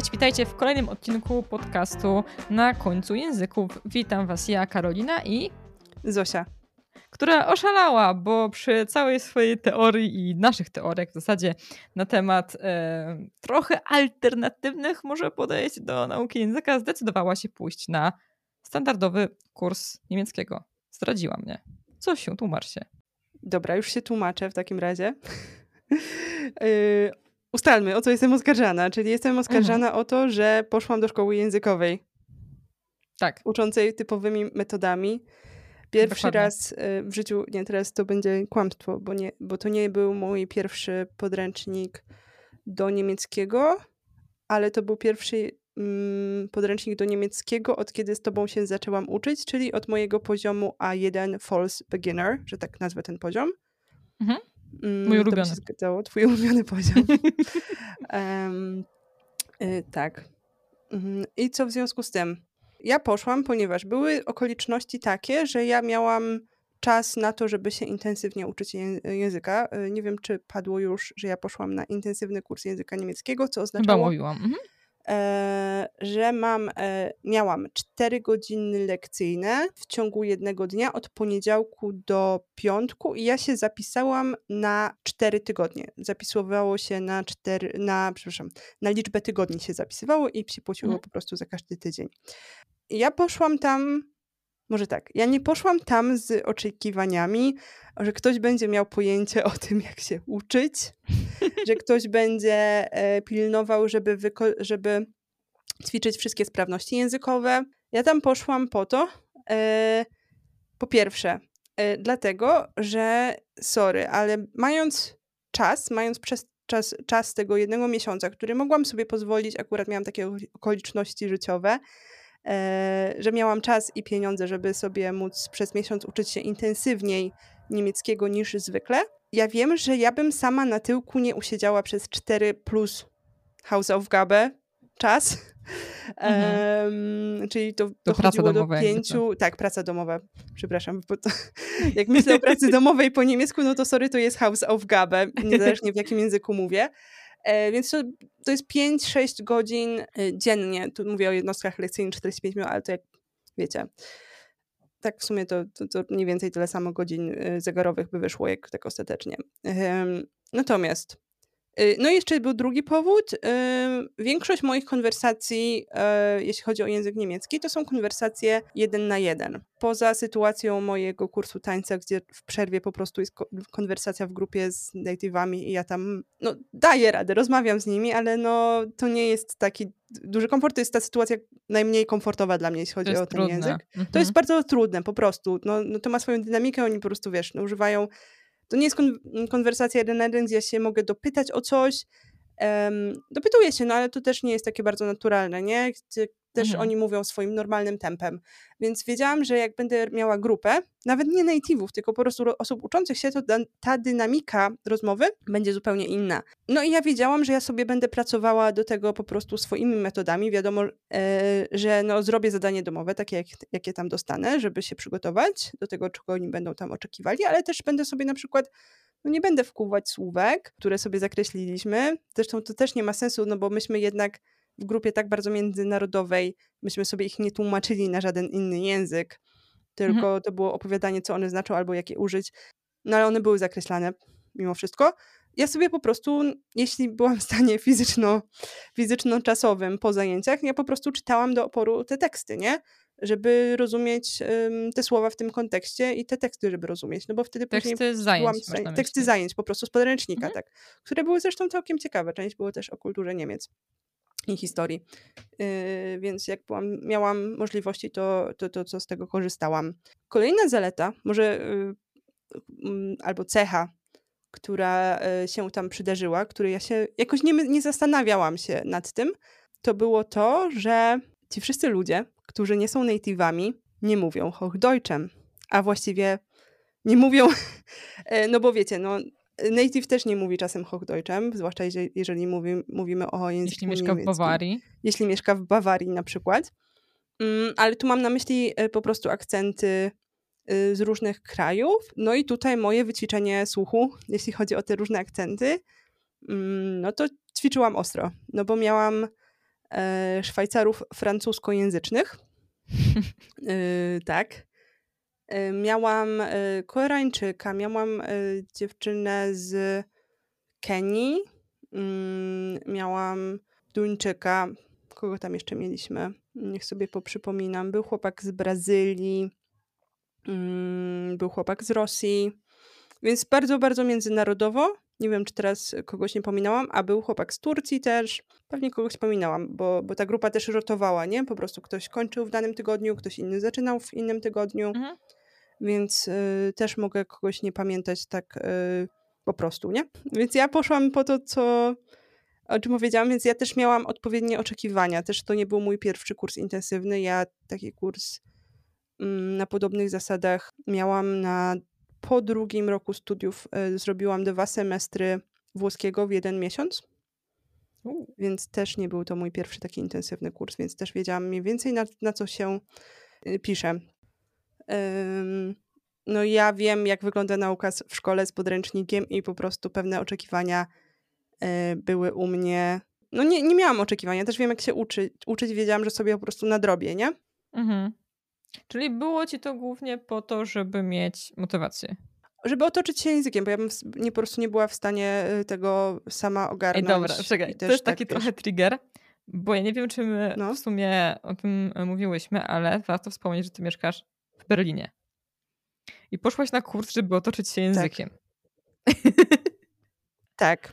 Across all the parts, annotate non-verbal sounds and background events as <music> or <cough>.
Cześć, witajcie w kolejnym odcinku podcastu Na końcu języków. Witam Was ja, Karolina i Zosia, która oszalała, bo przy całej swojej teorii i naszych teoriach w zasadzie na temat e, trochę alternatywnych może podejść do nauki języka, zdecydowała się pójść na standardowy kurs niemieckiego. Zdradziła mnie. Co się, tłumacz się. Dobra, już się tłumaczę w takim razie. <laughs> ustalmy, o co jestem oskarżana. Czyli jestem oskarżana mhm. o to, że poszłam do szkoły językowej. Tak. Uczącej typowymi metodami. Pierwszy Dokładnie. raz y, w życiu, nie teraz to będzie kłamstwo, bo, nie, bo to nie był mój pierwszy podręcznik do niemieckiego, ale to był pierwszy mm, podręcznik do niemieckiego, od kiedy z tobą się zaczęłam uczyć, czyli od mojego poziomu A1 False Beginner, że tak nazwę ten poziom. Mhm. Mm, Mój ulubiony. To się zgadzało, twój ulubiony poziom. <laughs> um, y, tak. Mm, I co w związku z tym? Ja poszłam, ponieważ były okoliczności takie, że ja miałam czas na to, żeby się intensywnie uczyć języka. Y, nie wiem, czy padło już, że ja poszłam na intensywny kurs języka niemieckiego, co oznaczało, Chyba mówiłam. Mhm. Że mam, e, miałam 4 godziny lekcyjne w ciągu jednego dnia od poniedziałku do piątku i ja się zapisałam na 4 tygodnie. Zapisywało się na 4, na, przepraszam, na liczbę tygodni się zapisywało i się płaciło mhm. po prostu za każdy tydzień. Ja poszłam tam może tak, ja nie poszłam tam z oczekiwaniami, że ktoś będzie miał pojęcie o tym, jak się uczyć, że <laughs> ktoś będzie e, pilnował, żeby, żeby ćwiczyć wszystkie sprawności językowe. Ja tam poszłam po to, e, po pierwsze, e, dlatego, że sorry, ale mając czas, mając przez czas, czas tego jednego miesiąca, który mogłam sobie pozwolić, akurat miałam takie okoliczności życiowe, że miałam czas i pieniądze, żeby sobie móc przez miesiąc uczyć się intensywniej niemieckiego niż zwykle. Ja wiem, że ja bym sama na tyłku nie usiedziała przez 4 plus House of Gabe czas. <laughs> Mhm. Um, czyli to, to dochodziło do pięciu. Tak, praca domowa. Przepraszam. Bo to, <laughs> jak myślę o pracy domowej po niemiecku, no to sorry, to jest House of Gabe, niezależnie w jakim języku mówię. E, więc to, to jest 5-6 godzin e, dziennie. Tu mówię o jednostkach lekcyjnych 45 minut, ale to jak wiecie, tak w sumie to, to, to mniej więcej tyle samo godzin e, zegarowych by wyszło, jak tak ostatecznie. Natomiast Y, no i jeszcze był drugi powód. Y, większość moich konwersacji, y, jeśli chodzi o język niemiecki, to są konwersacje jeden na jeden. Poza sytuacją mojego kursu tańca, gdzie w przerwie po prostu jest konwersacja w grupie z native'ami i ja tam no, daję radę, rozmawiam z nimi, ale no, to nie jest taki duży komfort. To jest ta sytuacja najmniej komfortowa dla mnie, jeśli chodzi o ten trudne. język. Mhm. To jest bardzo trudne po prostu. No, no, to ma swoją dynamikę, oni po prostu, wiesz, no, używają to nie jest kon konwersacja jeden na jeden, gdzie ja się mogę dopytać o coś. Dopytuję się, no ale to też nie jest takie bardzo naturalne, nie? Też mhm. oni mówią swoim normalnym tempem. Więc wiedziałam, że jak będę miała grupę, nawet nie native'ów, tylko po prostu osób uczących się, to ta dynamika rozmowy będzie zupełnie inna. No i ja wiedziałam, że ja sobie będę pracowała do tego po prostu swoimi metodami. Wiadomo, e, że no, zrobię zadanie domowe, takie jak, jakie tam dostanę, żeby się przygotować do tego, czego oni będą tam oczekiwali, ale też będę sobie na przykład no nie będę wkuwać słówek, które sobie zakreśliliśmy. Zresztą to też nie ma sensu, no bo myśmy jednak w grupie tak bardzo międzynarodowej, myśmy sobie ich nie tłumaczyli na żaden inny język, tylko mhm. to było opowiadanie, co one znaczą albo jakie użyć. No ale one były zakreślane mimo wszystko. Ja sobie po prostu, jeśli byłam w stanie <laughs> fizyczno, fizyczno-czasowym po zajęciach, ja po prostu czytałam do oporu te teksty, nie? Żeby rozumieć um, te słowa w tym kontekście i te teksty, żeby rozumieć. No bo wtedy teksty później. Zajęć, byłam, teksty zajęć po prostu z podręcznika, mhm. tak. Które były zresztą całkiem ciekawe. Część było też o kulturze Niemiec i historii. Yy, więc jak byłam, miałam możliwości, to, to, to, to z tego korzystałam. Kolejna zaleta, może yy, albo cecha, która yy, się tam przydarzyła, której ja się jakoś nie, nie zastanawiałam się nad tym, to było to, że ci wszyscy ludzie, którzy nie są native'ami, nie mówią Hochdeutschem, a właściwie nie mówią, <laughs> e, no bo wiecie, no Native też nie mówi czasem Hochdeutschem, zwłaszcza jeżeli, jeżeli mówi, mówimy o języku Jeśli mieszka niemieckim. w Bawarii. Jeśli mieszka w Bawarii na przykład. Mm, ale tu mam na myśli e, po prostu akcenty y, z różnych krajów. No i tutaj moje wyćwiczenie słuchu, jeśli chodzi o te różne akcenty, mm, no to ćwiczyłam ostro, no bo miałam e, Szwajcarów francuskojęzycznych. e, tak. E, miałam e, Koreańczyka, miałam e, dziewczynę z Kenii, mm, miałam Duńczyka, kogo tam jeszcze mieliśmy? Niech sobie poprzypominam. Był chłopak z Brazylii, mm, był chłopak z Rosji, więc bardzo, bardzo międzynarodowo. Nie wiem, czy teraz kogoś nie pominęłam, a był chłopak z Turcji też. Pewnie kogoś pominęłam, bo, bo ta grupa też rotowała, nie? Po prostu ktoś kończył w danym tygodniu, ktoś inny zaczynał w innym tygodniu, Mhm. więc y, też mogę kogoś nie pamiętać tak y, po prostu, nie? Więc ja poszłam po to, co o czym powiedziałam, więc ja też miałam odpowiednie oczekiwania. Też to nie był mój pierwszy kurs intensywny. Ja taki kurs mm, na podobnych zasadach miałam na po drugim roku studiów. y, Zrobiłam dwa semestry włoskiego w jeden miesiąc, więc też nie był to mój pierwszy taki intensywny kurs, więc też wiedziałam mniej więcej na, na co się y, pisze. Ym, No ja wiem, jak wygląda nauka w szkole z podręcznikiem i po prostu pewne oczekiwania y, były u mnie. No nie, nie miałam oczekiwania, też wiem jak się uczyć. Uczyć wiedziałam, że sobie po prostu nadrobię, nie? Mhm. Czyli było ci to głównie po to, żeby mieć motywację. Żeby otoczyć się językiem, bo ja bym nie, po prostu nie była w stanie y, tego sama Ej, ogarnąć. dobra, i czekaj, to jest tak, taki wiesz, trochę trigger, bo ja nie wiem, czy my No. w sumie o tym e, mówiłyśmy, ale warto wspomnieć, że ty mieszkasz w Berlinie. I poszłaś na kurs, żeby otoczyć się językiem. Tak.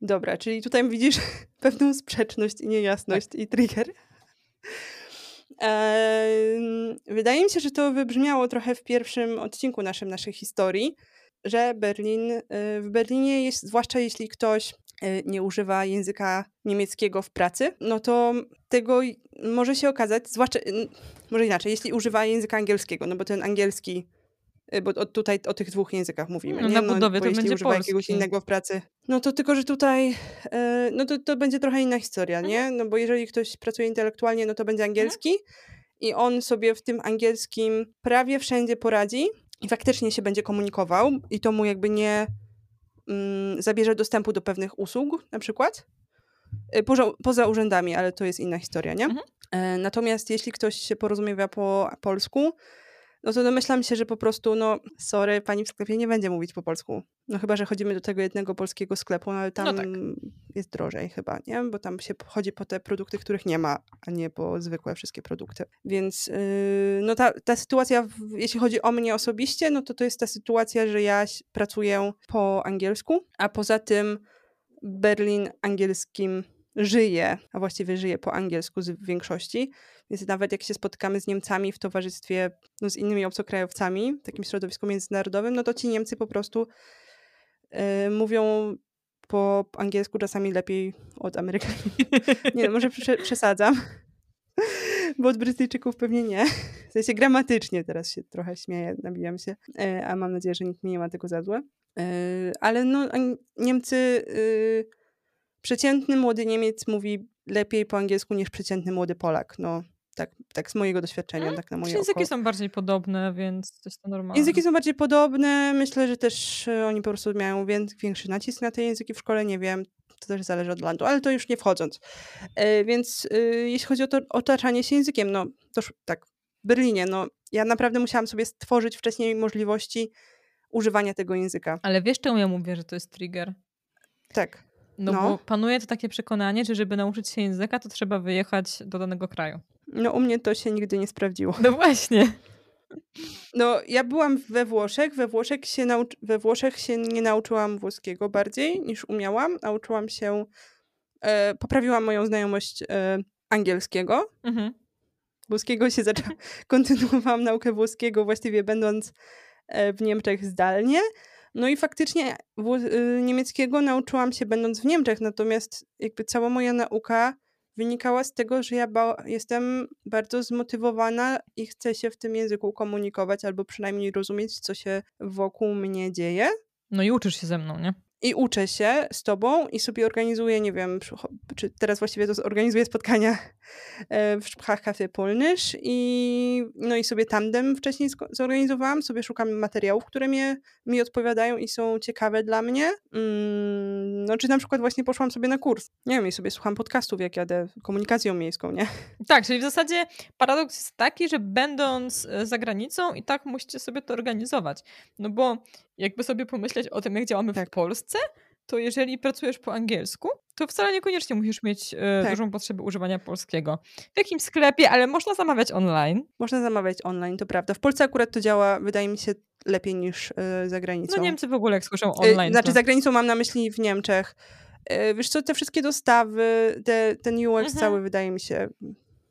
Dobra, czyli tutaj widzisz <laughs> pewną sprzeczność i niejasność i trigger. Wydaje mi się, że to wybrzmiało trochę w pierwszym odcinku naszym, naszej historii, że Berlin, y, w Berlinie jest, zwłaszcza jeśli ktoś y, nie używa języka niemieckiego w pracy, no to tego może się okazać, zwłaszcza, y, może inaczej, jeśli używa języka angielskiego, no bo ten angielski, bo o- tutaj o tych dwóch językach mówimy, No, nie? na No, budowie bo to będzie używa jakiegoś innego w pracy, no to tylko, że tutaj, e, no to, to będzie trochę inna historia, nie? No bo jeżeli ktoś pracuje intelektualnie, no to będzie angielski i on sobie w tym angielskim prawie wszędzie poradzi i faktycznie się będzie komunikował i to mu jakby nie mm, zabierze dostępu do pewnych usług na przykład, E, poza, poza urzędami, ale to jest inna historia, nie? Mhm. E, Natomiast jeśli ktoś się porozumiewa po polsku, no to domyślam się, że po prostu, no sorry, pani w sklepie nie będzie mówić po polsku. No chyba, że chodzimy do tego jednego polskiego sklepu, no ale tam No tak. jest drożej chyba, nie? Bo tam się chodzi po te produkty, których nie ma, a nie po zwykłe wszystkie produkty. Więc yy, no ta, ta sytuacja, w, jeśli chodzi o mnie osobiście, no to to jest ta sytuacja, że ja pracuję po angielsku, a poza tym Berlin angielskim żyje, a właściwie żyje po angielsku w większości. Więc nawet jak się spotkamy z Niemcami w towarzystwie no, z innymi obcokrajowcami, w takim środowisku międzynarodowym, no to ci Niemcy po prostu y, mówią po angielsku czasami lepiej od Amerykanów. <laughs> nie, może prze, przesadzam, <laughs> bo od Brytyjczyków pewnie nie. W sensie gramatycznie teraz się trochę śmieję, nabijam się, y, a mam nadzieję, że nikt mi nie ma tego za złe. Y, ale no, Niemcy, y, przeciętny młody Niemiec mówi lepiej po angielsku niż przeciętny młody Polak. No, tak, tak z mojego doświadczenia, Mm, tak na moje języki oko. są bardziej podobne, więc to jest to normalne. Języki są bardziej podobne. Myślę, że też e, oni po prostu mają wię- większy nacisk na te języki w szkole. Nie wiem, to też zależy od landu, ale to już nie wchodząc. E, Więc e, jeśli chodzi o to otaczanie się językiem, no to tak, w Berlinie, no ja naprawdę musiałam sobie stworzyć wcześniej możliwości używania tego języka. Ale wiesz, czemu ja mówię, że to jest trigger? Tak. No, No. bo panuje to takie przekonanie, że żeby nauczyć się języka, to trzeba wyjechać do danego kraju. No u mnie to się nigdy nie sprawdziło. No właśnie. No, ja byłam we Włoszech. We Włoszech się, nauczy- we Włoszech się nie nauczyłam włoskiego bardziej niż umiałam. Nauczyłam się, e, poprawiłam moją znajomość e, angielskiego. Mhm. Włoskiego się zaczęłam, <laughs> kontynuowałam naukę włoskiego właściwie będąc e, w Niemczech zdalnie. No i faktycznie y, niemieckiego nauczyłam się będąc w Niemczech, natomiast jakby cała moja nauka wynikała z tego, że ja jestem bardzo zmotywowana i chcę się w tym języku komunikować albo przynajmniej rozumieć, co się wokół mnie dzieje. No i uczysz się ze mną, nie? I uczę się z tobą i sobie organizuję, nie wiem, czy teraz właściwie to organizuję spotkania <laughs> e, w Sprachcafé Polnysz i no i sobie tandem wcześniej zorganizowałam, sobie szukam materiałów, które mnie, mi odpowiadają i są ciekawe dla mnie. Mm, no czy na przykład właśnie poszłam sobie na kurs, nie wiem, i sobie słucham podcastów, jak jadę komunikacją miejską, nie? Tak, czyli w zasadzie paradoks jest taki, że będąc e, za granicą i tak musicie sobie to organizować, no bo jakby sobie pomyśleć o tym, jak działamy tak. w Polsce, to jeżeli pracujesz po angielsku, to wcale niekoniecznie musisz mieć e, tak. dużą potrzebę używania polskiego. W jakimś sklepie, ale można zamawiać online. Można zamawiać online, to prawda. W Polsce akurat to działa, wydaje mi się, lepiej niż e, za granicą. No Niemcy w ogóle jak słyszą e, online. znaczy to... za granicą mam na myśli w Niemczech. Wiesz co, te wszystkie dostawy, te, ten UX mhm. cały wydaje mi się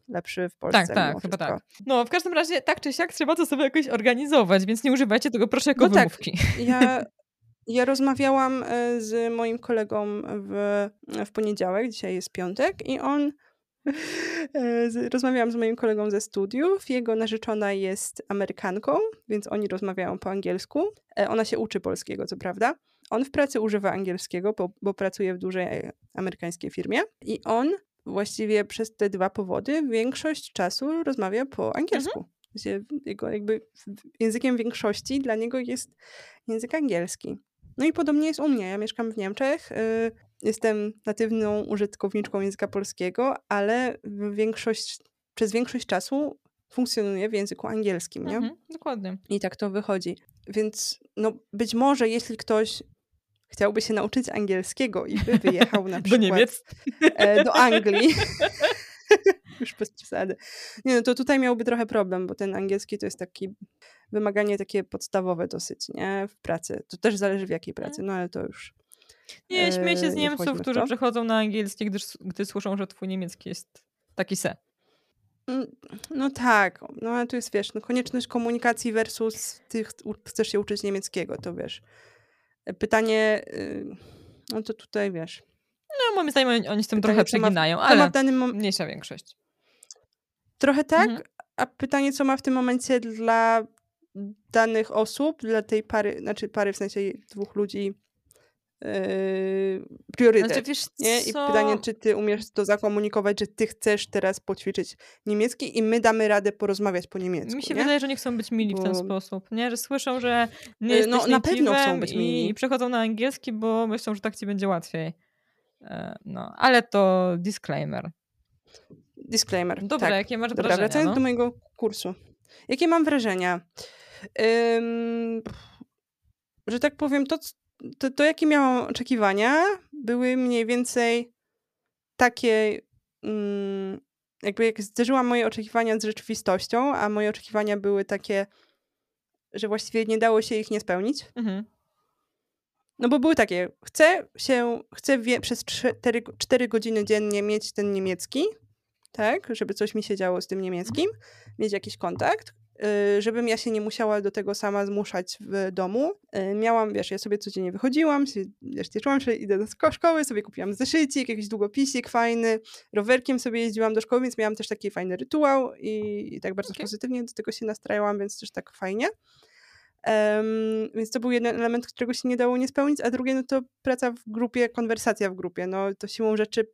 lepszy w Polsce. Tak, tak, chyba tak. No, w każdym razie tak czy siak trzeba to sobie jakoś organizować, więc nie używajcie tego proszę jako no wymówki. Tak. Ja, <laughs> ja rozmawiałam e, z moim kolegą w, w poniedziałek, dzisiaj jest piątek i on <laughs> e, Rozmawiałam z moim kolegą ze studiów. Jego narzeczona jest Amerykanką, więc oni rozmawiają po angielsku. E, ona się uczy polskiego, co prawda. On w pracy używa angielskiego, bo, bo pracuje w dużej amerykańskiej firmie. I on właściwie przez te dwa powody większość czasu rozmawia po angielsku. Mhm. Jego jakby językiem większości dla niego jest język angielski. No i podobnie jest u mnie. Ja mieszkam w Niemczech. Y, jestem natywną użytkowniczką języka polskiego, ale większość, przez większość czasu funkcjonuję w języku angielskim, nie? Mhm, dokładnie. I tak to wychodzi. Więc no, być może jeśli ktoś chciałby się nauczyć angielskiego i by wyjechał na <laughs> przykład do Niemiec, e, do <laughs> Anglii. <laughs> Już bez przesady. Nie, no to tutaj miałby trochę problem, bo ten angielski to jest taki wymaganie takie podstawowe dosyć, nie? W pracy. To też zależy w jakiej pracy, no ale to już. Nie, śmieję się z e, Niemców, którzy przechodzą na angielski, gdyż, gdy słyszą, że twój niemiecki jest taki se. Mm, no tak, no ale tu jest, wiesz, no konieczność komunikacji versus ty chcesz się uczyć niemieckiego, to wiesz. Pytanie, y, no to tutaj wiesz. No moim zdaniem oni z tym pytanie, trochę przeginają, ale ma w danym mom- mniejsza większość. Trochę tak, mhm. a pytanie, co ma w tym momencie dla danych osób, dla tej pary, znaczy pary w sensie dwóch ludzi, Yy, priorytet. Znaczy, wiesz, nie? I pytanie, czy ty umiesz to zakomunikować, że ty chcesz teraz poćwiczyć niemiecki i my damy radę porozmawiać po niemiecku. Mi się nie? wydaje, że nie chcą być mili bo... w ten sposób, nie? Że słyszą, że nie yy, no, na pewno chcą być mili. I przechodzą na angielski, bo myślą, że tak ci będzie łatwiej. E, no, ale to disclaimer. Disclaimer. Dobra, tak. jakie masz Dobra, wrażenia? Wracając no? do mojego kursu. Jakie mam wrażenia? Ym, że tak powiem, to, to, to jakie miałam oczekiwania, były mniej więcej takie, mm, jakby jak zderzyłam moje oczekiwania z rzeczywistością, a moje oczekiwania były takie, że właściwie nie dało się ich nie spełnić. Mhm. No bo były takie, chcę się, chcę wie, przez 4, 4 godziny dziennie mieć ten niemiecki, tak, żeby coś mi się działo z tym niemieckim, mieć jakiś kontakt. Y, żebym ja się nie musiała do tego sama zmuszać w domu. Y, miałam, wiesz, ja sobie codziennie wychodziłam, wiesz, cieszyłam się, idę do szkoły, sobie kupiłam zeszycik, jakiś długopisik fajny, rowerkiem sobie jeździłam do szkoły, więc miałam też taki fajny rytuał i, i tak bardzo okay. pozytywnie do tego się nastrajałam, więc też tak fajnie. Um, więc to był jeden element, którego się nie dało nie spełnić, a drugie no to praca w grupie, konwersacja w grupie. No to siłą rzeczy,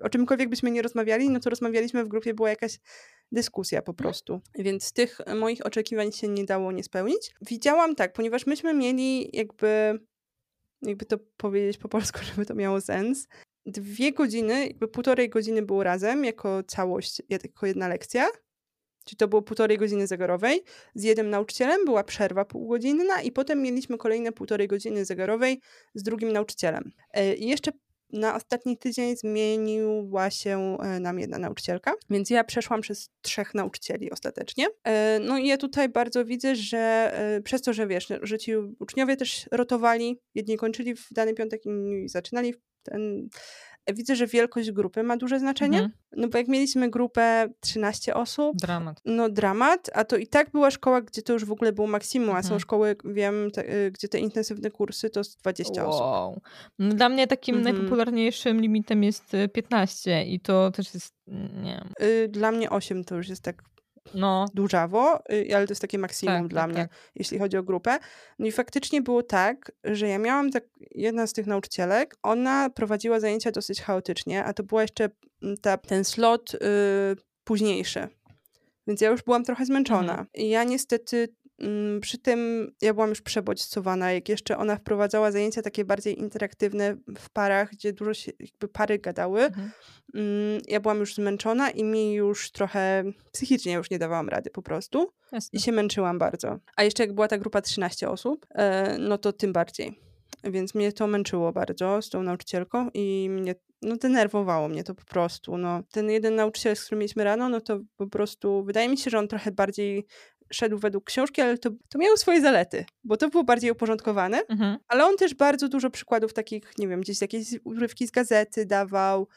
o czymkolwiek byśmy nie rozmawiali, no to rozmawialiśmy w grupie, była jakaś dyskusja po mhm. prostu. Więc tych moich oczekiwań się nie dało nie spełnić. Widziałam tak, ponieważ myśmy mieli jakby, jakby to powiedzieć po polsku, <laughs> żeby to miało sens, dwie godziny, jakby półtorej godziny było razem jako całość, jako jedna lekcja. Czyli to było półtorej godziny zegarowej. Z jednym nauczycielem była przerwa półgodzinna i potem mieliśmy kolejne półtorej godziny zegarowej z drugim nauczycielem. E, I jeszcze na ostatni tydzień zmieniła się e, nam jedna nauczycielka, więc ja przeszłam przez trzech nauczycieli ostatecznie. E, no i ja tutaj bardzo widzę, że przez to, że wiesz, że ci uczniowie też rotowali, jedni kończyli w dany piątek, inni zaczynali w ten widzę, że wielkość grupy ma duże znaczenie. Mhm. No bo jak mieliśmy grupę 13 osób. Dramat. No dramat, a to i tak była szkoła, gdzie to już w ogóle było maksimum, mhm. a są mhm. szkoły, wiem, te, y, gdzie te intensywne kursy to jest 20 wow. osób. No dla mnie takim mhm. najpopularniejszym limitem jest 15 y, i to też jest, nie. Y, dla mnie 8 to już jest tak no. dużawo, y, ale to jest takie maksimum Tak, dla tak, mnie, tak. jeśli chodzi o grupę. No i faktycznie było tak, że ja miałam tak, jedna z tych nauczycielek, ona prowadziła zajęcia dosyć chaotycznie, a to była jeszcze mm, ta, ten slot y, późniejszy. Więc ja już byłam trochę zmęczona. Mhm. I ja niestety przy tym, ja byłam już przebodźcowana, jak jeszcze ona wprowadzała zajęcia takie bardziej interaktywne w parach, gdzie dużo się, jakby pary gadały, Mhm. mm, ja byłam już zmęczona i mi już trochę psychicznie już nie dawałam rady po prostu. Jasne. I się męczyłam bardzo. A jeszcze jak była ta grupa 13 osób, e, no to tym bardziej. Więc mnie to męczyło bardzo z tą nauczycielką i mnie, no denerwowało mnie to po prostu. No. Ten jeden nauczyciel, z którym mieliśmy rano, no to po prostu, wydaje mi się, że on trochę bardziej szedł według książki, ale to, to miało swoje zalety, bo to było bardziej uporządkowane, Mhm. ale on też bardzo dużo przykładów takich, nie wiem, gdzieś jakieś urywki z gazety dawał.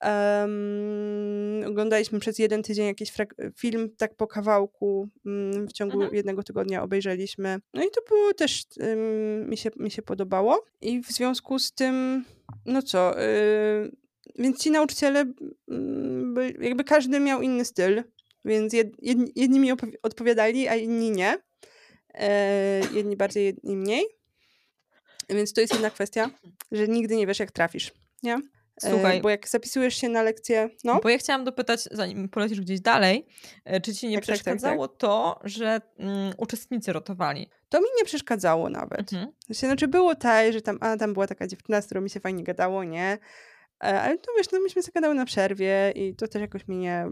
Em, oglądaliśmy przez jeden tydzień jakiś film tak po kawałku mm, w ciągu Mhm. jednego tygodnia obejrzeliśmy. No i to było też, ym, mi, się, mi się podobało. I w związku z tym, no co, y, więc ci nauczyciele, mm, by, jakby każdy miał inny styl, więc jed, jedni, jedni mi odpowiadali, a inni nie. E, jedni bardziej, jedni mniej. Więc to jest jedna kwestia, że nigdy nie wiesz, jak trafisz, nie? E, Słuchaj. Bo jak zapisujesz się na lekcję, no, Bo ja chciałam dopytać, zanim polecisz gdzieś dalej, e, czy ci nie Tak, tak, tak, tak. przeszkadzało to, że mm, uczestnicy rotowali? to mi nie przeszkadzało nawet. Mhm. Znaczy, było tak, że tam, a tam była taka dziewczyna, z którą mi się fajnie gadało, nie? Ale to wiesz, no myśmy sobie gadały na przerwie i to też jakoś mi nie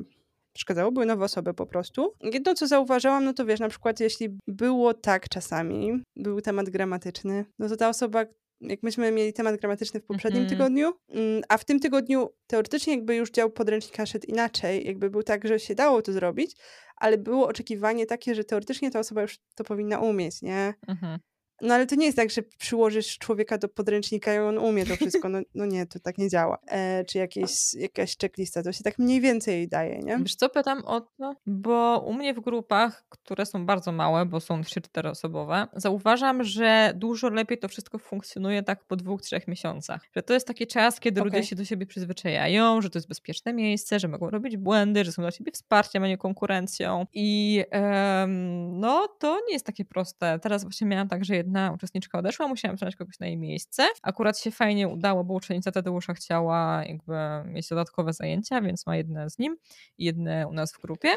przeszkadzało, były nowe osoby po prostu. Jedno, co zauważyłam, no to wiesz, na przykład jeśli było tak czasami, był temat gramatyczny, no to ta osoba, jak myśmy mieli temat gramatyczny w poprzednim Mhm. tygodniu, mm, a w tym tygodniu teoretycznie jakby już dział podręcznika szedł inaczej, jakby był tak, że się dało to zrobić, ale było oczekiwanie takie, że teoretycznie ta osoba już to powinna umieć, nie? Mhm. No ale to nie jest tak, że przyłożysz człowieka do podręcznika i on umie to wszystko. No, no nie, to tak nie działa. E, czy jakieś, jakaś checklista, to się tak mniej więcej daje, nie? Wiesz co, pytam o to, bo u mnie w grupach, które są bardzo małe, bo są 3-4 osobowe, zauważam, że dużo lepiej to wszystko funkcjonuje tak po dwóch, trzech miesiącach. Że to jest taki czas, kiedy ludzie Okej. się do siebie przyzwyczajają, że to jest bezpieczne miejsce, że mogą robić błędy, że są dla siebie wsparciem, a nie konkurencją. I em, no, to nie jest takie proste. Teraz właśnie miałam tak, że jedna uczestniczka odeszła, musiałam znaleźć kogoś na jej miejsce. Akurat się fajnie udało, bo uczennica Tadeusza chciała jakby mieć dodatkowe zajęcia, więc ma jedne z nim i jedne u nas w grupie.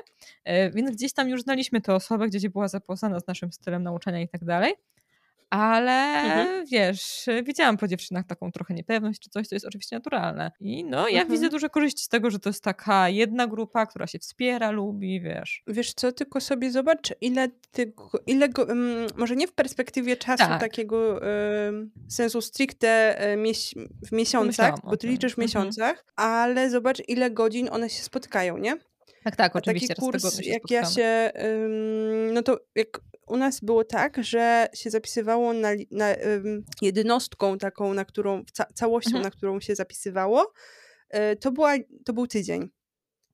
E, Więc gdzieś tam już znaliśmy tę osobę, gdzieś była zapoznana z naszym stylem nauczania i tak dalej. Ale Mhm. wiesz, widziałam po dziewczynach taką trochę niepewność czy coś, to jest oczywiście naturalne. I no, ja Mhm. widzę duże korzyści z tego, że to jest taka jedna grupa, która się wspiera, lubi, wiesz. Wiesz co, tylko sobie zobacz, ile ty, ile go, ym, może nie w perspektywie czasu Tak. takiego ym, sensu stricte mieś, w miesiącach, Myślałam bo ty liczysz w Mhm. miesiącach, ale zobacz, ile godzin one się spotkają, nie? Tak, tak, oczywiście. taki kurs, się jak ja spotkamy. się, ym, no to jak u nas było tak, że się zapisywało na, na jednostką taką, na którą, ca całością, Mhm. na którą się zapisywało, y, to, była, to był tydzień.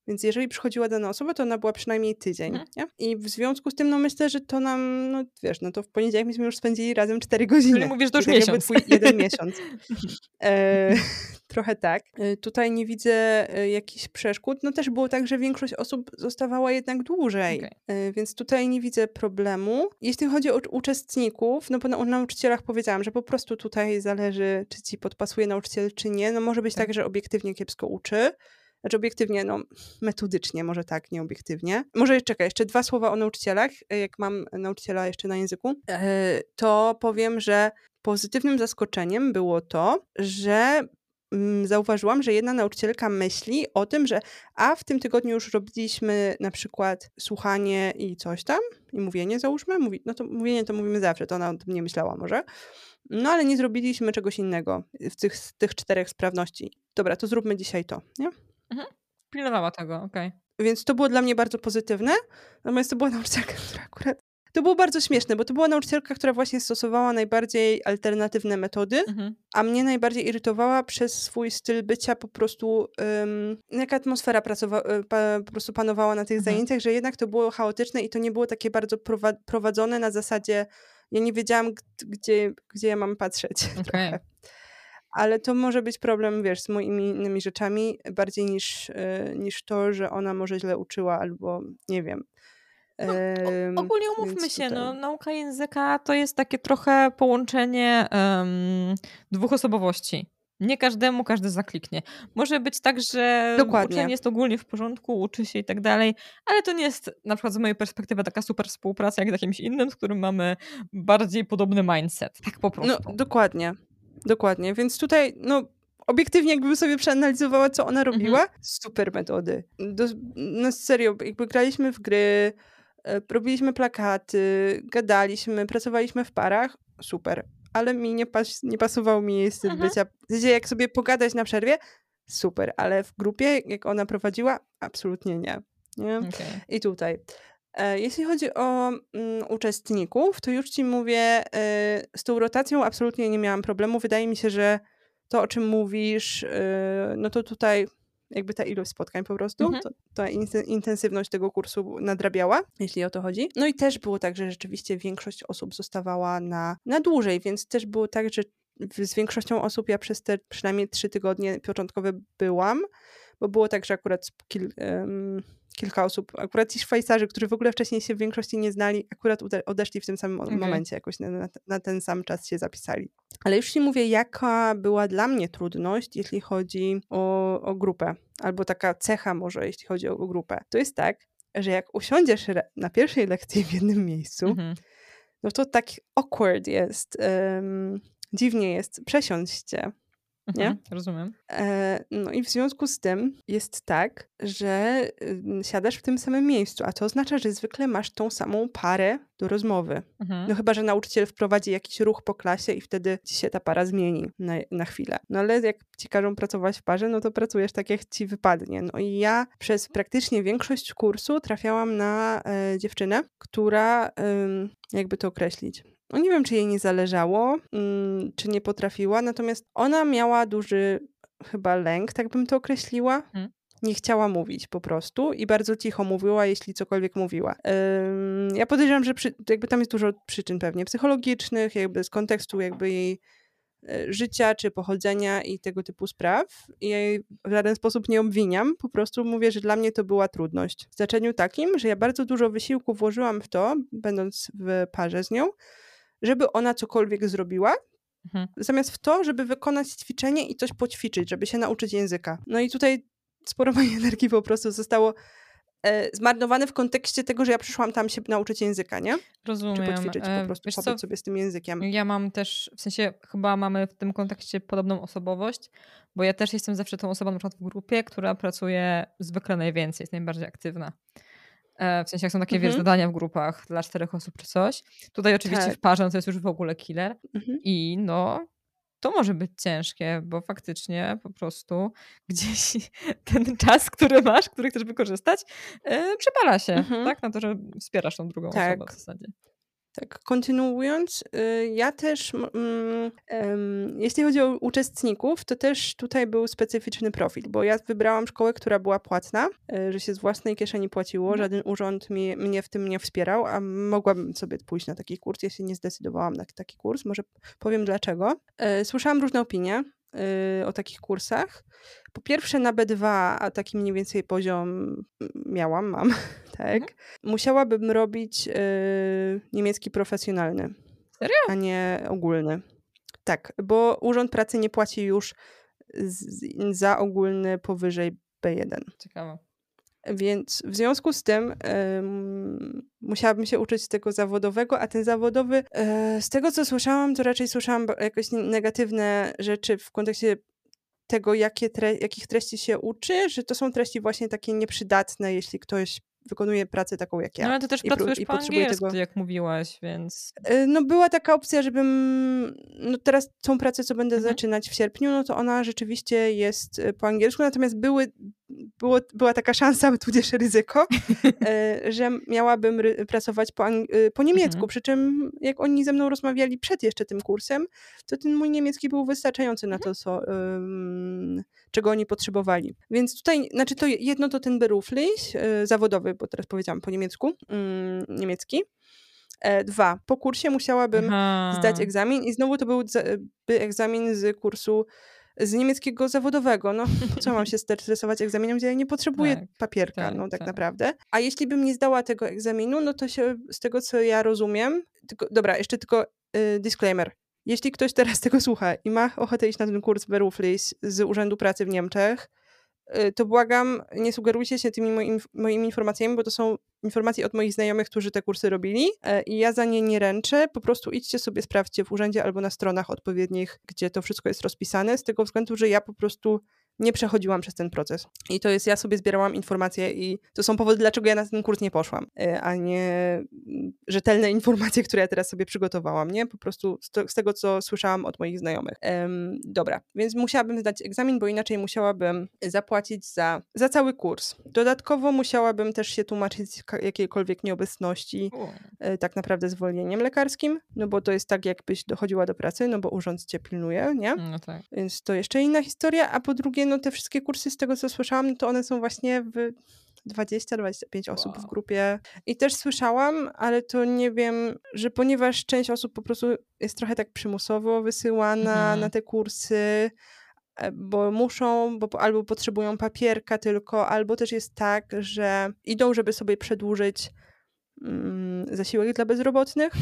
Więc jeżeli przychodziła dana osoba, to ona była przynajmniej tydzień. Mhm. I w związku z tym, no myślę, że to nam, no wiesz, no to w poniedziałek myśmy już spędzili razem 4 godziny. Czyli mówisz, to już tak miesiąc. Twój jeden miesiąc. <laughs> E, <laughs> trochę tak. E, tutaj nie widzę e, jakichś przeszkód. No też było tak, że większość osób zostawała jednak dłużej, Okej. E, więc tutaj nie widzę problemu. Jeśli chodzi o uczestników, no bo na, o nauczycielach powiedziałam, że po prostu tutaj zależy, czy ci podpasuje nauczyciel, czy nie. No może być tak, Tak. że obiektywnie kiepsko uczy. Znaczy obiektywnie, no metodycznie, może tak, nie obiektywnie. Może czekaj, jeszcze dwa słowa o nauczycielach. E, Jak mam nauczyciela jeszcze na języku, e, to powiem, że pozytywnym zaskoczeniem było to, że mm, zauważyłam, że jedna nauczycielka myśli o tym, że a w tym tygodniu już robiliśmy na przykład słuchanie i coś tam, i mówienie załóżmy, mówi, no to mówienie to mówimy zawsze, to ona o tym nie myślała może, no ale nie zrobiliśmy czegoś innego w tych, tych czterech sprawności. Dobra, to zróbmy dzisiaj to, nie? Pilnowała tego, okej. Więc to było dla mnie bardzo pozytywne. Natomiast to była <laughs> nauczycielka, która akurat. To było bardzo śmieszne, bo to była nauczycielka, która właśnie stosowała najbardziej alternatywne metody, Mhm. a mnie najbardziej irytowała przez swój styl bycia po prostu, um, jaka atmosfera pracowa- e, pa, po prostu panowała na tych Mhm. zajęciach, że jednak to było chaotyczne i to nie było takie bardzo prowa- prowadzone na zasadzie, ja nie wiedziałam, g- gdzie, gdzie ja mam patrzeć. <laughs> Okej. trochę. Ale to może być problem, wiesz, z moimi innymi rzeczami, bardziej niż, y, niż to, że ona może źle uczyła albo nie wiem. No, o, ogólnie umówmy się, tutaj... no, nauka języka to jest takie trochę połączenie um, dwóch osobowości. Nie każdemu każdy zakliknie. Może być tak, że Dokładnie. uczenie jest ogólnie w porządku, uczy się i tak dalej, ale to nie jest na przykład z mojej perspektywy taka super współpraca jak z jakimś innym, z którym mamy bardziej podobny mindset. Tak po no, prostu. No, dokładnie. Dokładnie. Więc tutaj, no, obiektywnie jakbym sobie przeanalizowała, co ona robiła, mhm. super metody. Do, no serio, jakby graliśmy w gry, e, robiliśmy plakaty, gadaliśmy, pracowaliśmy w parach, super ale mi nie, pas, nie pasował mi jej styl mhm. bycia. W sensie, jak sobie pogadać na przerwie, super, ale w grupie, jak ona prowadziła, absolutnie nie. nie? Okay. I tutaj. E, jeśli chodzi o mm, uczestników, to już ci mówię, e, z tą rotacją absolutnie nie miałam problemu. Wydaje mi się, że to, o czym mówisz, e, no to tutaj jakby ta ilość spotkań po prostu, mhm. to, ta intensywność tego kursu nadrabiała, jeśli o to chodzi. No i też było tak, że rzeczywiście większość osób zostawała na, na dłużej, więc też było tak, że z większością osób ja przez te przynajmniej trzy tygodnie początkowe byłam, bo było tak, że akurat kil, um, kilka osób, akurat ci Szwajcarzy, którzy w ogóle wcześniej się w większości nie znali, akurat odeszli w tym samym okay. momencie, jakoś na, na, ten sam czas się zapisali. Ale już ci mówię, jaka była dla mnie trudność, jeśli chodzi o, o grupę, albo taka cecha może, jeśli chodzi o, o grupę. To jest tak, że jak usiądziesz na pierwszej lekcji w jednym miejscu, mm -hmm. no to tak awkward jest, um, dziwnie jest przesiąść nie? Mhm, rozumiem. E, no i w związku z tym jest tak, że y, siadasz w tym samym miejscu, a to oznacza, że zwykle masz tą samą parę do rozmowy. Mhm. No chyba, że nauczyciel wprowadzi jakiś ruch po klasie i wtedy ci się ta para zmieni na, na chwilę. No ale jak ci każą pracować w parze, no to pracujesz tak, jak ci wypadnie. No i ja przez praktycznie większość kursu trafiałam na e, dziewczynę, która, e, jakby to określić, no nie wiem, czy jej nie zależało, mm, czy nie potrafiła, natomiast ona miała duży chyba lęk, tak bym to określiła. Hmm. Nie chciała mówić po prostu i bardzo cicho mówiła, jeśli cokolwiek mówiła. Ym, ja podejrzewam, że przy, jakby tam jest dużo przyczyn pewnie psychologicznych, jakby z kontekstu jakby jej e, życia czy pochodzenia i tego typu spraw. I jej w żaden sposób nie obwiniam, po prostu mówię, że dla mnie to była trudność. W znaczeniu takim, że ja bardzo dużo wysiłku włożyłam w to, będąc w parze z nią, żeby ona cokolwiek zrobiła, mhm. zamiast w to, żeby wykonać ćwiczenie i coś poćwiczyć, żeby się nauczyć języka. No i tutaj sporo <laughs> mojej energii po prostu zostało e, zmarnowane w kontekście tego, że ja przyszłam tam się nauczyć języka, nie? Rozumiem. Czy poćwiczyć, po e, prostu Wiesz pobyć co? sobie z tym językiem. Ja mam też, w sensie chyba mamy w tym kontekście podobną osobowość, bo ja też jestem zawsze tą osobą na przykład w grupie, która pracuje zwykle najwięcej, jest najbardziej aktywna. E, w sensie, jak są takie, mhm. wiesz, zadania w grupach dla czterech osób czy coś. Tutaj oczywiście tak. w parze no to jest już w ogóle killer. Mhm. I no, to może być ciężkie, bo faktycznie po prostu <laughs> gdzieś ten czas, który masz, który chcesz wykorzystać, yy, przepala się, mhm. tak? Na to, że wspierasz tą drugą tak. osobę w zasadzie. Tak, kontynuując, y, ja też, mm, jeśli chodzi o uczestników, to też tutaj był specyficzny profil, bo ja wybrałam szkołę, która była płatna, y, że się z własnej kieszeni płaciło, mhm. żaden urząd mnie, mnie w tym nie wspierał, a mogłabym sobie pójść na taki kurs, się nie zdecydowałam na taki kurs, może powiem dlaczego. Y, słyszałam różne opinie o takich kursach. Po pierwsze na B2, a taki mniej więcej poziom miałam, mam, <laughs> tak. Mhm. Musiałabym robić y, niemiecki profesjonalny. Serio? A nie ogólny. Tak, bo Urząd Pracy nie płaci już z, za ogólny powyżej B1. Ciekawe. Więc w związku z tym musiałabym się uczyć tego zawodowego, a ten zawodowy, y, z tego co słyszałam, to raczej słyszałam jakieś negatywne rzeczy w kontekście tego, jakie tre jakich treści się uczy, że to są treści właśnie takie nieprzydatne, jeśli ktoś wykonuje pracę taką jak ja. No ale ty też I pracujesz i po angielsku, tego... jak mówiłaś, więc... Y, no była taka opcja, żebym... No teraz tą pracę, co będę mhm. zaczynać w sierpniu, no to ona rzeczywiście jest y, po angielsku, natomiast były było, była taka szansa, tudzież ryzyko, e, <laughs> że miałabym pracować po, po niemiecku. Mhm. Przy czym jak oni ze mną rozmawiali przed jeszcze tym kursem, to ten mój niemiecki był wystarczający na to, co, um, czego oni potrzebowali. Więc tutaj, znaczy to jedno to ten beruflich, e, bo teraz powiedziałam po niemiecku, um, niemiecki. E, dwa, po kursie musiałabym Aha. zdać egzamin i znowu to był egzamin z kursu z niemieckiego zawodowego. No, po co mam się <laughs> stresować egzaminem, gdzie ja nie potrzebuję Tak, papierka, tak, no tak, tak. naprawdę. A jeśli bym nie zdała tego egzaminu, no to się z tego, co ja rozumiem, tylko, dobra, jeszcze tylko y, disclaimer. Jeśli ktoś teraz tego słucha i ma ochotę iść na ten kurs Beruflis z Urzędu Pracy w Niemczech, to błagam, nie sugerujcie się tymi moimi, moimi informacjami, bo to są informacje od moich znajomych, którzy te kursy robili e, i ja za nie nie ręczę. Po prostu idźcie sobie, sprawdźcie w urzędzie albo na stronach odpowiednich, gdzie to wszystko jest rozpisane, z tego względu, że ja po prostu nie przechodziłam przez ten proces. I to jest, ja sobie zbierałam informacje i to są powody, dlaczego ja na ten kurs nie poszłam, e, a nie mm, rzetelne informacje, które ja teraz sobie przygotowałam, nie? Po prostu z, to, z tego, co słyszałam od moich znajomych. Um, dobra, więc musiałabym zdać egzamin, bo inaczej musiałabym zapłacić za, za cały kurs. Dodatkowo musiałabym też się tłumaczyć z jakiejkolwiek nieobecności, e, tak naprawdę zwolnieniem lekarskim, no bo to jest tak, jakbyś dochodziła do pracy, no bo urząd cię pilnuje, nie? No tak. Więc to jeszcze inna historia, a po drugie no te wszystkie kursy, z tego co słyszałam, no to one są właśnie w 20-25 osób w grupie. I też słyszałam, ale to nie wiem, że ponieważ część osób po prostu jest trochę tak przymusowo wysyłana Mhm. na te kursy, e, bo muszą, bo albo potrzebują papierka tylko, albo też jest tak, że idą, żeby sobie przedłużyć zasiłek dla bezrobotnych.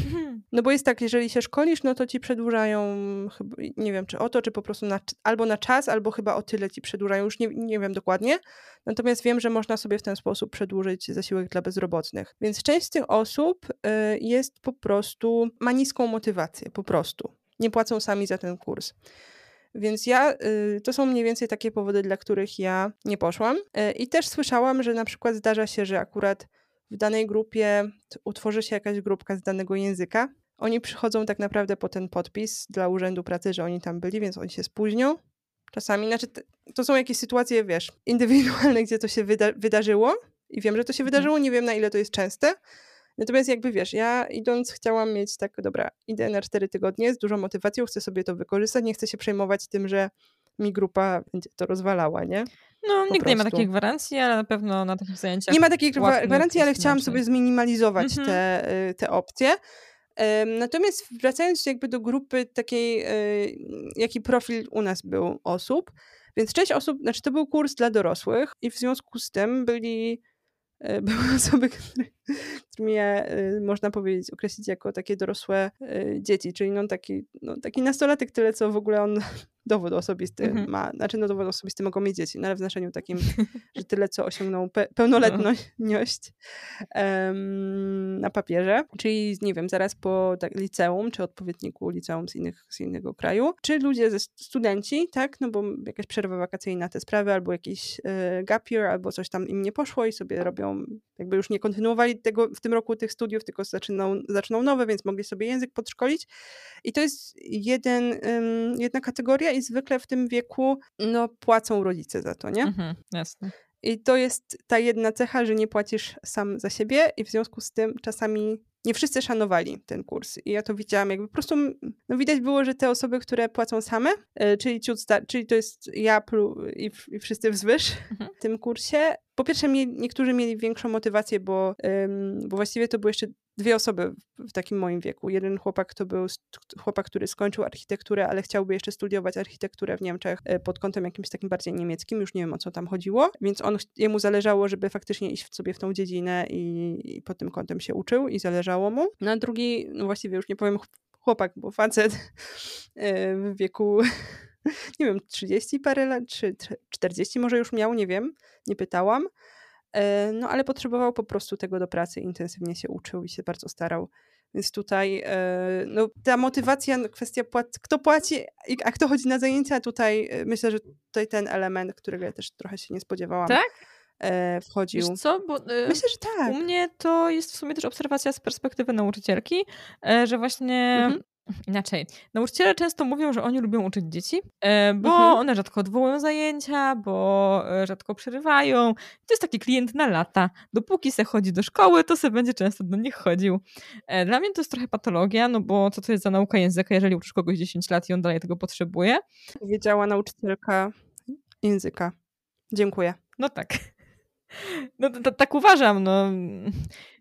No bo jest tak, jeżeli się szkolisz, no to ci przedłużają, chyba, nie wiem czy o to, czy po prostu na, albo na czas, albo chyba o tyle ci przedłużają, już nie, nie wiem dokładnie. Natomiast wiem, że można sobie w ten sposób przedłużyć zasiłek dla bezrobotnych. Więc część z tych osób y, jest po prostu, ma niską motywację, po prostu. Nie płacą sami za ten kurs. Więc ja, y, to są mniej więcej takie powody, dla których ja nie poszłam. Y, I też słyszałam, że na przykład zdarza się, że akurat w danej grupie utworzy się jakaś grupka z danego języka. Oni przychodzą tak naprawdę po ten podpis dla Urzędu Pracy, że oni tam byli, więc oni się spóźnią. Czasami, znaczy to są jakieś sytuacje, wiesz, indywidualne, gdzie to się wyda wydarzyło i wiem, że to się wydarzyło, nie wiem na ile to jest częste. Natomiast jakby wiesz, ja idąc chciałam mieć tak, dobra, idę na cztery tygodnie z dużą motywacją, chcę sobie to wykorzystać, nie chcę się przejmować tym, że mi grupa będzie to rozwalała, nie? No, po nigdy nie ma takiej gwarancji, ale na pewno na takich zajęciach. Nie ma takiej gwarancji, ale chciałam sobie zminimalizować Mhm. te, y, te opcje. Natomiast wracając jakby do grupy takiej, y, jaki profil u nas był osób, więc część osób, znaczy to był kurs dla dorosłych i w związku z tym byli y, były <laughs> osoby, które, <laughs> którymi ja, można powiedzieć, określić jako takie dorosłe dzieci, czyli no taki, no taki nastolatek tyle, co w ogóle on <laughs> dowód osobisty Mhm. ma, znaczy no dowód osobisty mogą mieć dzieci, no ale w znaczeniu takim, <laughs> że tyle co osiągnął pe pełnoletność um, na papierze, czyli nie wiem, zaraz po tak, liceum, czy odpowiedniku liceum z, innych, z innego kraju, czy ludzie, ze studenci, tak, no bo jakaś przerwa wakacyjna te sprawy, albo jakiś y, gap year, albo coś tam im nie poszło i sobie robią, jakby już nie kontynuowali tego w tym roku tych studiów, tylko zaczną, zaczną nowe, więc mogli sobie język podszkolić i to jest jeden, jedna kategoria i zwykle w tym wieku no, płacą rodzice za to, nie? Mhm, jasne. I to jest ta jedna cecha, że nie płacisz sam za siebie i w związku z tym czasami nie wszyscy szanowali ten kurs. I ja to widziałam, jakby po prostu no widać było, że te osoby, które płacą same, czyli ciut czyli to jest ja i, i wszyscy wzwyż Mhm. w tym kursie, po pierwsze niektórzy mieli większą motywację, bo, bo właściwie to były jeszcze dwie osoby w takim moim wieku. Jeden chłopak to był chłopak, który skończył architekturę, ale chciałby jeszcze studiować architekturę w Niemczech y, pod kątem jakimś takim bardziej niemieckim, już nie wiem o co tam chodziło, więc on, jemu zależało, żeby faktycznie iść sobie w tą dziedzinę i, i pod tym kątem się uczył i zależało mu. Na drugi, no właściwie już nie powiem chłopak, bo facet y, w wieku <laughs> nie wiem, 30 parę lat, czy 40 może już miał, nie wiem, nie pytałam. No ale potrzebował po prostu tego do pracy, intensywnie się uczył i się bardzo starał. Więc tutaj no, ta motywacja, kwestia płac kto płaci, a kto chodzi na zajęcia, tutaj myślę, że tutaj ten element, którego ja też trochę się nie spodziewałam. Tak? Wchodził. Wiesz co? Bo, y, Myślę, że tak. U mnie to jest w sumie też obserwacja z perspektywy nauczycielki, e, że właśnie Mhm. Inaczej. Nauczyciele często mówią, że oni lubią uczyć dzieci, e, bo Mhm. one rzadko odwołują zajęcia, bo e, rzadko przerywają. To jest taki klient na lata. Dopóki se chodzi do szkoły, to se będzie często do nich chodził. E, Dla mnie to jest trochę patologia, no bo co to jest za nauka języka, jeżeli uczysz kogoś 10 lat i on dalej tego potrzebuje? Powiedziała nauczycielka języka. Dziękuję. No tak. No tak uważam, no.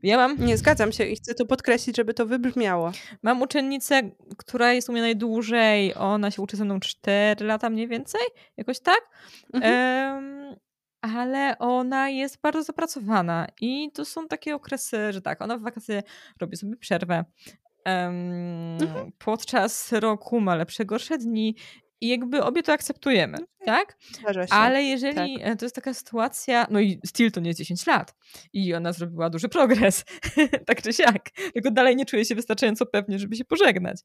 Ja mam... Nie, zgadzam się i chcę to podkreślić, żeby to wybrzmiało. Mam uczennicę, która jest u mnie najdłużej, ona się uczy ze mną 4 lata mniej więcej, jakoś tak. Mhm. ale ona jest bardzo zapracowana i to są takie okresy, że tak, ona w wakacje robi sobie przerwę, Um, mhm. podczas roku ma lepsze, gorsze dni i jakby obie to akceptujemy, tak? Ale jeżeli tak. to jest taka sytuacja, no i Steel to nie jest 10 lat i ona zrobiła duży progres, <laughs> tak czy siak, tylko dalej nie czuje się wystarczająco pewnie, żeby się pożegnać.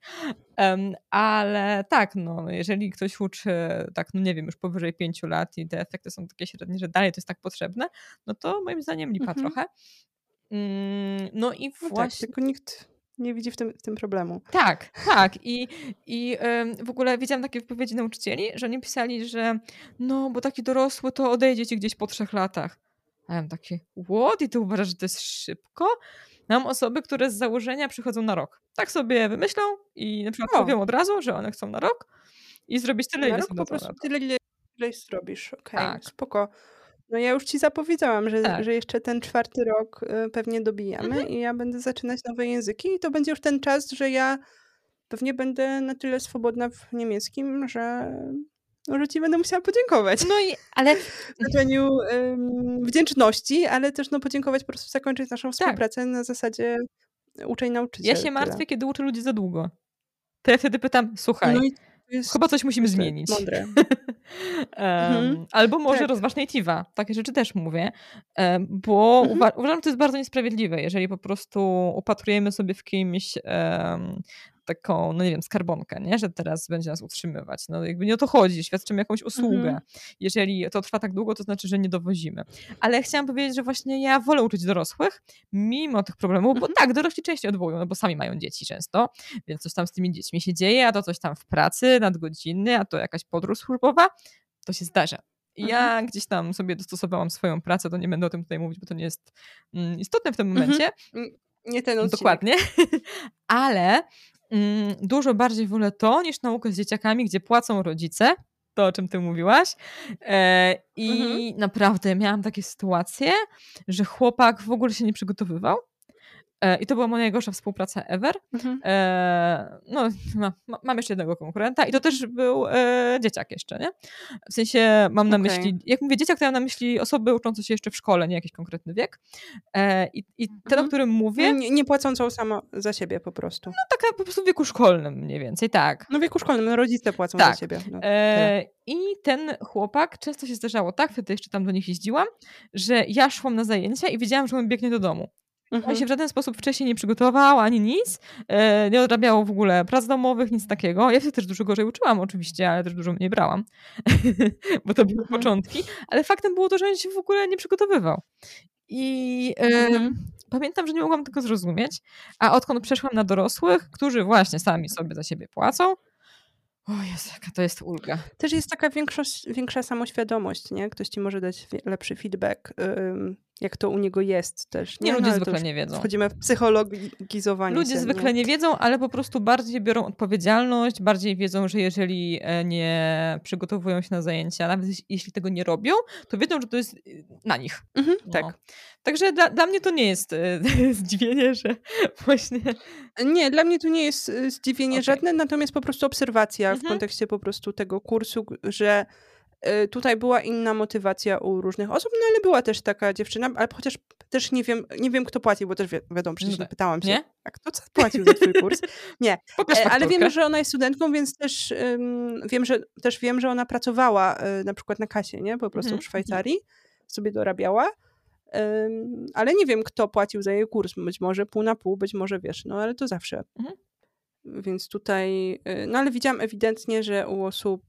Um, ale tak, no, jeżeli ktoś uczy, tak, no nie wiem, już powyżej 5 lat i te efekty są takie średnie, że dalej to jest tak potrzebne, no to moim zdaniem lipa mhm. trochę. Mm, no i właśnie... No tak, tylko nikt nie widzi w tym, w tym problemu. Tak, tak. I, i w ogóle widziałam takie wypowiedzi nauczycieli, że oni pisali, że no, bo taki dorosły to odejdzie ci gdzieś po trzech latach. A ja mam takie, what? I ty uważasz, że to jest szybko? Mam osoby, które z założenia przychodzą na rok. Tak sobie wymyślą i na przykład mówią od razu, że one chcą na rok i zrobić tyle, ile po prostu tyle, ile, ile zrobisz. Okej, okay, tak. spoko. No ja już ci zapowiedziałam, że, tak. że jeszcze ten czwarty rok y, pewnie dobijamy mhm. i ja będę zaczynać nowe języki i to będzie już ten czas, że ja pewnie będę na tyle swobodna w niemieckim, że, no, że ci będę musiała podziękować. No i, ale... <laughs> W znaczeniu wdzięczności, ale też no podziękować po prostu zakończyć naszą tak. współpracę na zasadzie nauczyciel. Ja się martwię, tyle. kiedy uczę ludzi za długo. To ja wtedy pytam, słuchaj, no Chyba coś musimy zmienić. Mądre. <laughs> mhm. Albo może tak. rozważ native'a. Takie rzeczy też mówię. Bo mhm. uwa uważam, że to jest bardzo niesprawiedliwe, jeżeli po prostu upatrujemy sobie w kimś um, taką, no nie wiem, skarbonkę, nie? że teraz będzie nas utrzymywać. No jakby nie o to chodzi, świadczymy jakąś usługę. Mhm. Jeżeli to trwa tak długo, to znaczy, że nie dowozimy. Ale chciałam powiedzieć, że właśnie ja wolę uczyć dorosłych, mimo tych problemów, bo mhm. tak, dorośli częściej odwołują, no bo sami mają dzieci często, więc coś tam z tymi dziećmi się dzieje, a to coś tam w pracy, nadgodziny, a to jakaś podróż służbowa, to się zdarza. Ja mhm. gdzieś tam sobie dostosowałam swoją pracę, to nie będę o tym tutaj mówić, bo to nie jest mm, istotne w tym mhm. momencie. Nie ten odcinek. Dokładnie. <laughs> Ale dużo bardziej wolę to niż naukę z dzieciakami, gdzie płacą rodzice, to o czym ty mówiłaś. E, I mhm. naprawdę miałam takie sytuacje, że chłopak w ogóle się nie przygotowywał I to była moja najgorsza współpraca ever. Mhm. E, no, ma, mam jeszcze jednego konkurenta i to też był e, dzieciak jeszcze, nie? W sensie mam na okay. myśli, jak mówię dzieciak, to mam na myśli osoby uczące się jeszcze w szkole, nie jakiś konkretny wiek. E, I, i ten, mhm. o którym mówię... Nie, nie płacącą samo za siebie po prostu. No taka po prostu w wieku szkolnym mniej więcej, tak. No w wieku szkolnym, no rodzice płacą tak. za siebie. No, e, I ten chłopak, często się zdarzało tak, wtedy jeszcze tam do nich jeździłam, że ja szłam na zajęcia i wiedziałam, że on biegnie do domu. Mhm. On się w żaden sposób wcześniej nie przygotował, ani nic. E, nie odrabiał w ogóle prac domowych, nic takiego. Ja się też dużo gorzej uczyłam oczywiście, ale też dużo mniej brałam, <laughs> bo to były mhm. początki. Ale faktem było to, że on się w ogóle nie przygotowywał. I mhm. pamiętam, że nie mogłam tego zrozumieć, a odkąd przeszłam na dorosłych, którzy właśnie sami sobie za siebie płacą, o Jezu, jaka to jest ulga. Też jest taka większa, większa samoświadomość, nie? Ktoś ci może dać lepszy feedback, jak to u niego jest też. Nie, nie ludzie no, zwykle nie wiedzą. Wchodzimy w psychologizowanie Ludzie się, zwykle nie? nie? wiedzą, ale po prostu bardziej biorą odpowiedzialność, bardziej wiedzą, że jeżeli e, nie przygotowują się na zajęcia, nawet jeśli tego nie robią, to wiedzą, że to jest y, na nich. Mhm, no. Tak. Także dla, dla, mnie to nie jest e, <laughs> zdziwienie, że właśnie... Nie, dla mnie to nie jest e, zdziwienie okay. żadne, natomiast po prostu obserwacja mhm. w kontekście po prostu tego kursu, że tutaj była inna motywacja u różnych osób, no ale była też taka dziewczyna, ale chociaż też nie wiem, nie wiem kto płacił, bo też wi wiadomo, przecież nie pytałam się, nie? a kto co płacił za twój kurs? <laughs> Nie, e, ale wiem, że ona jest studentką, więc też um, wiem, że też wiem, że ona pracowała y, na przykład na kasie, nie? Po prostu mm -hmm. w mhm. Szwajcarii, sobie dorabiała. Um, ale nie wiem, kto płacił za jej kurs. Być może pół na pół, być może wiesz, no ale to zawsze. -hmm. Więc tutaj, y, no ale widziałam ewidentnie, że u osób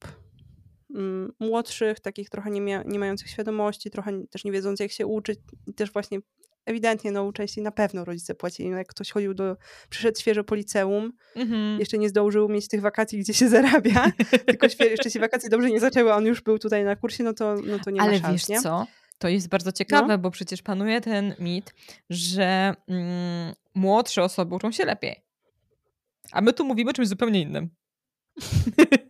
młodszych, takich trochę nie, mia nie mających świadomości, trochę też nie wiedząc jak się uczyć i też właśnie ewidentnie no częściej na pewno rodzice płacili. No, jak ktoś chodził do, przyszedł świeżo po liceum, mm-hmm. jeszcze nie zdążył mieć tych wakacji, gdzie się <laughs> zarabia, tylko jeszcze się wakacje dobrze nie zaczęły, a on już był tutaj na kursie, no to, no to nie Ale ma szans, wiesz nie? co? To jest bardzo ciekawe, no. bo przecież panuje ten mit, że mm, młodsze osoby uczą się lepiej. A my tu mówimy o czymś zupełnie innym. <laughs>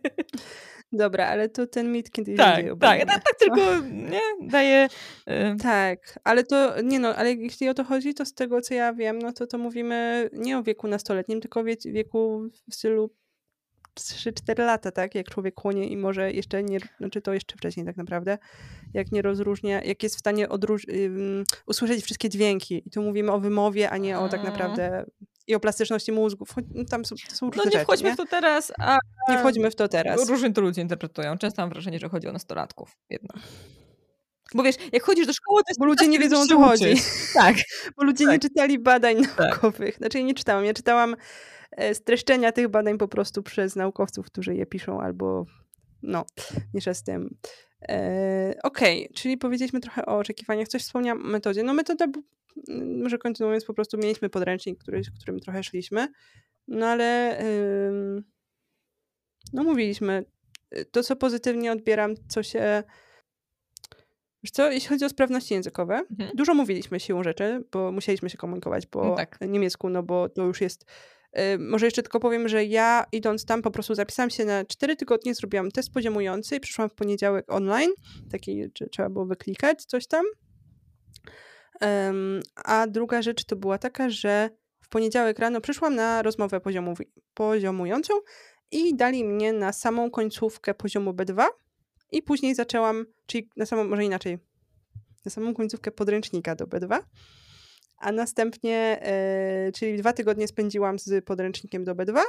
Dobra, ale to ten mit kiedyś tak, tak, tak, tak, tylko <laughs> nie, daje... Y... Tak, ale to, nie no, ale jeśli o to chodzi, to z tego, co ja wiem, no to to mówimy nie o wieku nastoletnim, tylko o wieku w stylu 3-4 lata, tak? Jak człowiek chłonie i może jeszcze nie, znaczy to jeszcze wcześniej tak naprawdę, jak nie rozróżnia, jak jest w stanie odróż, um, usłyszeć wszystkie dźwięki. I tu mówimy o wymowie, a nie o tak mm. naprawdę i o plastyczności mózgu. No, tam są, to są różne No nie wchodźmy nie? w to teraz, a... Nie wchodźmy w to teraz. Różnie to ludzie interpretują. Często mam wrażenie, że chodzi o nastolatków jednak. Bo wiesz, jak chodzisz do szkoły, to jest Bo ludzie nie wiedzą o co chodzi. <laughs> Tak. Bo ludzie tak. nie czytali badań tak. naukowych. Znaczy ja nie czytałam. Ja czytałam e, streszczenia tych badań po prostu przez naukowców, którzy je piszą albo no, mniejsza z tym. E, Okej, okay. czyli powiedzieliśmy trochę o oczekiwaniach. Coś wspomniałam o metodzie. No metoda może kontynuując, po prostu mieliśmy podręcznik, który, którym trochę szliśmy, no ale no mówiliśmy, y, to co pozytywnie odbieram, co się Wiesz co, jeśli chodzi o sprawności językowe, mhm. dużo mówiliśmy siłą rzeczy, bo musieliśmy się komunikować po no tak. niemiecku, no bo to już jest może jeszcze tylko powiem, że ja idąc tam po prostu zapisałam się na 4 tygodnie, zrobiłam test poziomujący i przyszłam w poniedziałek online, taki, trzeba było wyklikać coś tam. A druga rzecz to była taka, że w poniedziałek rano przyszłam na rozmowę poziomu, poziomującą i dali mnie na samą końcówkę poziomu B2 i później zaczęłam, czyli na samą, może inaczej, na samą końcówkę podręcznika do B2, a następnie, e, czyli dwa tygodnie spędziłam z podręcznikiem do B2,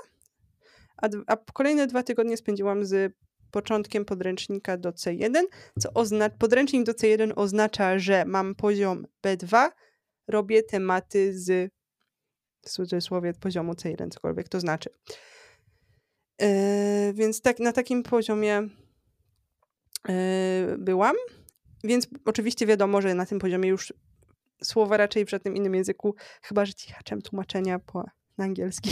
a, a kolejne dwa tygodnie spędziłam z początkiem podręcznika do C1, co oznacza, podręcznik do C1 oznacza, że mam poziom B2, robię tematy z w cudzysłowie poziomu C1, cokolwiek to znaczy. Yy, więc tak na takim poziomie yy, byłam, więc oczywiście wiadomo, że na tym poziomie już słowa raczej w żadnym innym języku, chyba że cichaczem tłumaczenia po na angielski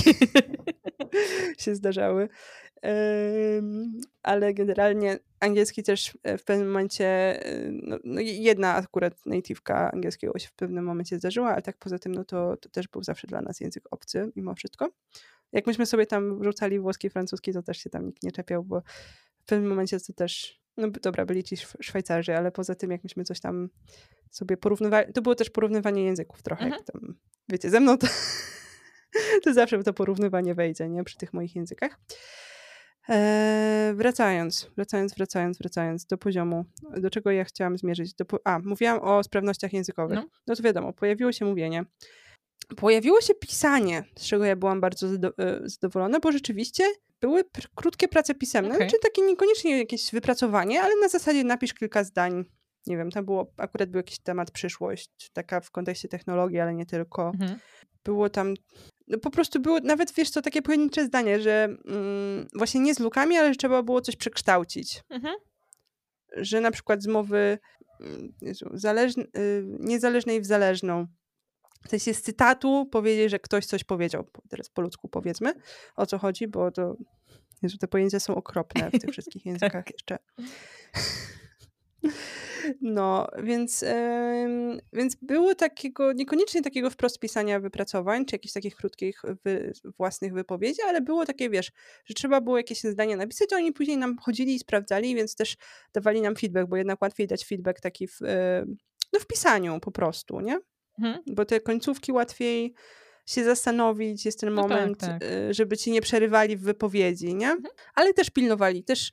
<laughs> się zdarzały ale generalnie angielski też e, w pewnym momencie, e, no, no jedna akurat native'ka angielskiego się w pewnym momencie zdarzyła, ale tak poza tym, no to, to też był zawsze dla nas język obcy mimo wszystko. Jak myśmy sobie tam wrzucali włoski, francuski, to też się tam nikt nie czepiał, bo w pewnym momencie to też, no dobra, byli ci Szwajcarzy, ale poza tym jak myśmy coś tam sobie porównywali, to było też porównywanie języków trochę, mhm. jak tam, wiecie, ze mną to, <laughs> to zawsze to porównywanie wejdzie, nie, przy tych moich językach. Eee, wracając, wracając, wracając, wracając do poziomu, do czego ja chciałam zmierzyć. Do, a, mówiłam o sprawnościach językowych. No. no to wiadomo, pojawiło się mówienie. Pojawiło się pisanie, z czego ja byłam bardzo e, zadowolona, bo rzeczywiście były krótkie prace pisemne, okay. znaczy takie niekoniecznie jakieś wypracowanie, ale na zasadzie napisz kilka zdań. Nie wiem, tam było, akurat był jakiś temat przyszłość, taka w kontekście technologii, ale nie tylko. Mhm. Było tam no po prostu było, nawet wiesz co, takie pojedyncze zdanie, że mm, właśnie nie z lukami, ale że trzeba było coś przekształcić. Mhm. Że na przykład z mowy mm, Jezu, zależn, y, niezależnej w zależną. W sensie z cytatu powiedzieć, że ktoś coś powiedział. Teraz po ludzku powiedzmy, o co chodzi, bo to Jezu, te pojęcia są okropne w tych wszystkich <laughs> językach tak. jeszcze. <laughs> No, więc, yy, więc było takiego, niekoniecznie takiego wprost pisania wypracowań, czy jakichś takich krótkich wy, własnych wypowiedzi, ale było takie, wiesz, że trzeba było jakieś zdania napisać, oni później nam chodzili i sprawdzali, więc też dawali nam feedback, bo jednak łatwiej dać feedback taki w, yy, no w pisaniu po prostu, nie? Mhm. Bo te końcówki łatwiej się zastanowić, jest ten no tak, moment, tak, tak. Żeby ci nie przerywali w wypowiedzi, nie? Mhm. Ale też pilnowali, też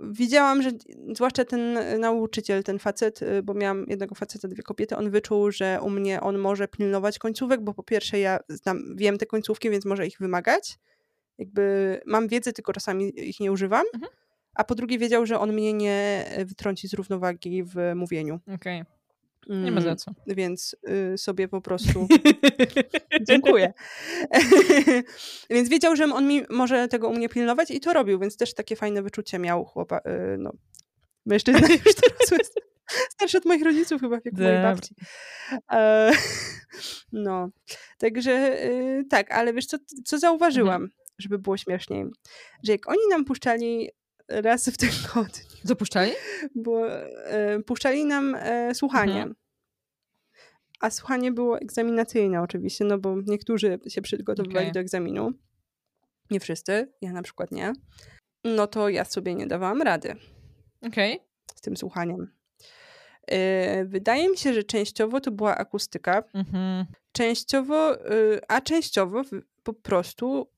widziałam, że zwłaszcza ten nauczyciel, ten facet, y, bo miałam jednego faceta, dwie kobiety, on wyczuł, że u mnie on może pilnować końcówek, bo po pierwsze ja znam, wiem te końcówki, więc może ich wymagać. Jakby mam wiedzę, tylko czasami ich nie używam. Mhm. A po drugie wiedział, że on mnie nie wytrąci z równowagi w mówieniu. Okej. Okay. Nie ma za mm, co. Więc y, sobie po prostu. <laughs> Dziękuję. <laughs> więc wiedział, że on mi może tego u mnie pilnować i to robił, więc też takie fajne wyczucie miał chłopa. Y, no, mężczyzna <laughs> już teraz jest starszy od moich rodziców, chyba jak mojej babci. E, no, także y, tak, ale wiesz, co, co zauważyłam, mhm. żeby było śmieszniej, że jak oni nam puszczali raz w tygodniu. Zapuszczali? Bo e, puszczali nam e, słuchanie. Mhm. A słuchanie było egzaminacyjne oczywiście, no bo niektórzy się przygotowywali okay. do egzaminu. Nie wszyscy, ja na przykład nie. no to ja sobie nie dawałam rady Okej. z tym słuchaniem. Yy, Wydaje mi się, że częściowo to była akustyka, Mhm. częściowo, yy, a częściowo po prostu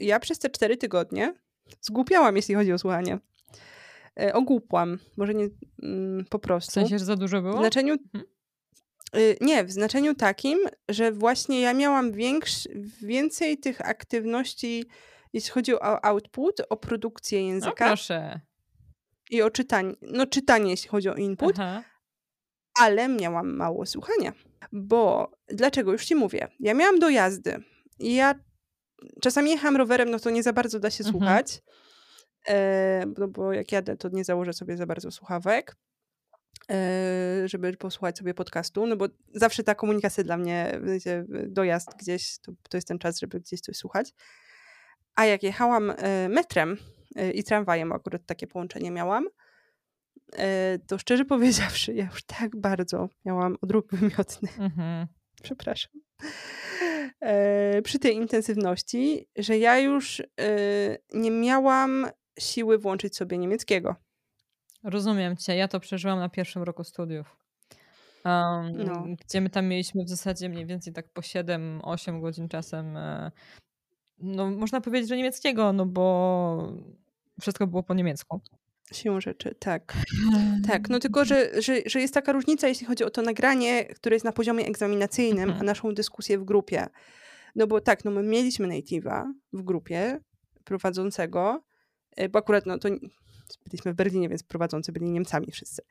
ja przez te cztery tygodnie zgłupiałam, jeśli chodzi o słuchanie. Yy, Ogłupłam, może nie mm, po W prostu. sensie, że za dużo W było? znaczeniu. Mhm. Y, Nie, w znaczeniu takim, że właśnie ja miałam większy, więcej tych aktywności, jeśli chodzi o output, o produkcję No języka proszę. i o czytanie. No, czytanie, jeśli chodzi o input, Aha. ale miałam mało słuchania. Bo dlaczego? Już ci mówię. Ja miałam dojazdy i ja czasami jechałam rowerem, no to nie za bardzo da się Mhm. słuchać. E, no bo jak jadę, to nie założę sobie za bardzo słuchawek, e, żeby posłuchać sobie podcastu, no bo zawsze ta komunikacja dla mnie, dojazd gdzieś, to, to jest ten czas, żeby gdzieś coś słuchać. A jak jechałam e, metrem i tramwajem, akurat takie połączenie miałam, to szczerze <laughs> powiedziawszy, ja już tak bardzo miałam odruch wymiotny, Mhm. przepraszam, e, przy tej intensywności, że ja już e, nie miałam siły włączyć sobie niemieckiego. Rozumiem cię. Ja to przeżyłam na pierwszym roku studiów. Um, No. Gdzie my tam mieliśmy w zasadzie mniej więcej tak po 7-8 godzin czasem. e, No, można powiedzieć, że niemieckiego, no bo wszystko było po niemiecku. Siłą rzeczy, tak. <laughs> Tak, no tylko, że, że, że jest taka różnica, jeśli chodzi o to nagranie, które jest na poziomie egzaminacyjnym, a Mhm. naszą dyskusję w grupie. No bo tak, no my mieliśmy native'a w grupie prowadzącego, bo akurat no to byliśmy w Berlinie, więc prowadzący byli Niemcami wszyscy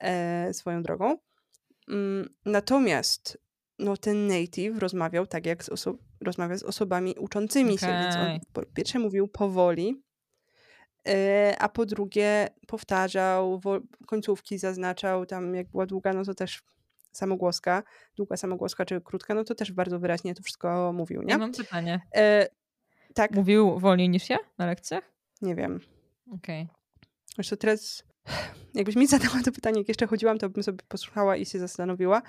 e, swoją drogą. Mm, natomiast no ten native rozmawiał tak, jak z oso- rozmawia z osobami uczącymi się, więc on po pierwsze mówił powoli, e, a po drugie powtarzał, wo- końcówki zaznaczał, tam jak była długa, no to też samogłoska, długa samogłoska czy krótka, no to też bardzo wyraźnie to wszystko mówił, Ja nie? mam pytanie. E, tak, Mówił wolniej niż ja na lekcjach? Nie wiem. Okej. Wiesz co, teraz jakbyś mi zadała to pytanie, jak jeszcze chodziłam, to bym sobie posłuchała i się zastanowiła.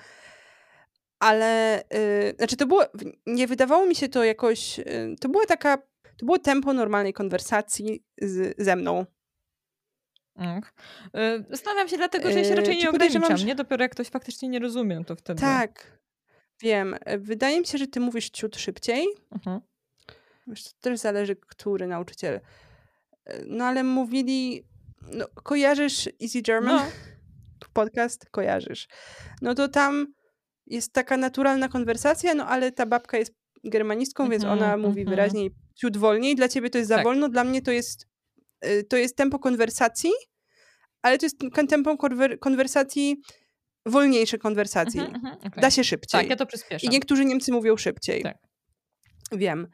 Ale, y, znaczy to było, nie wydawało mi się to jakoś, y, to była taka, to było tempo normalnej konwersacji z, ze mną. Ok. Y, Zastanawiam się dlatego, że ja się Yy, raczej nie ograniczam, że- nie? Dopiero jak ktoś faktycznie nie rozumie, to wtedy. Tak, wiem. Wydaje mi się, że ty mówisz ciut szybciej. Mhm. Wiesz, to też zależy, który nauczyciel. No ale mówili, no, kojarzysz Easy German? No, podcast kojarzysz. No to tam jest taka naturalna konwersacja, no ale ta babka jest germanistką, więc Mhm, ona mówi mhm. wyraźniej ciut wolniej. Dla ciebie to jest za Tak. wolno, dla mnie to jest, y, to jest tempo konwersacji, ale to jest tempo konwer- konwersacji, wolniejsze konwersacji. Mhm, mhm, okej. Da się szybciej. Tak, ja to I przyspieszam. niektórzy Niemcy mówią szybciej. Tak. Wiem.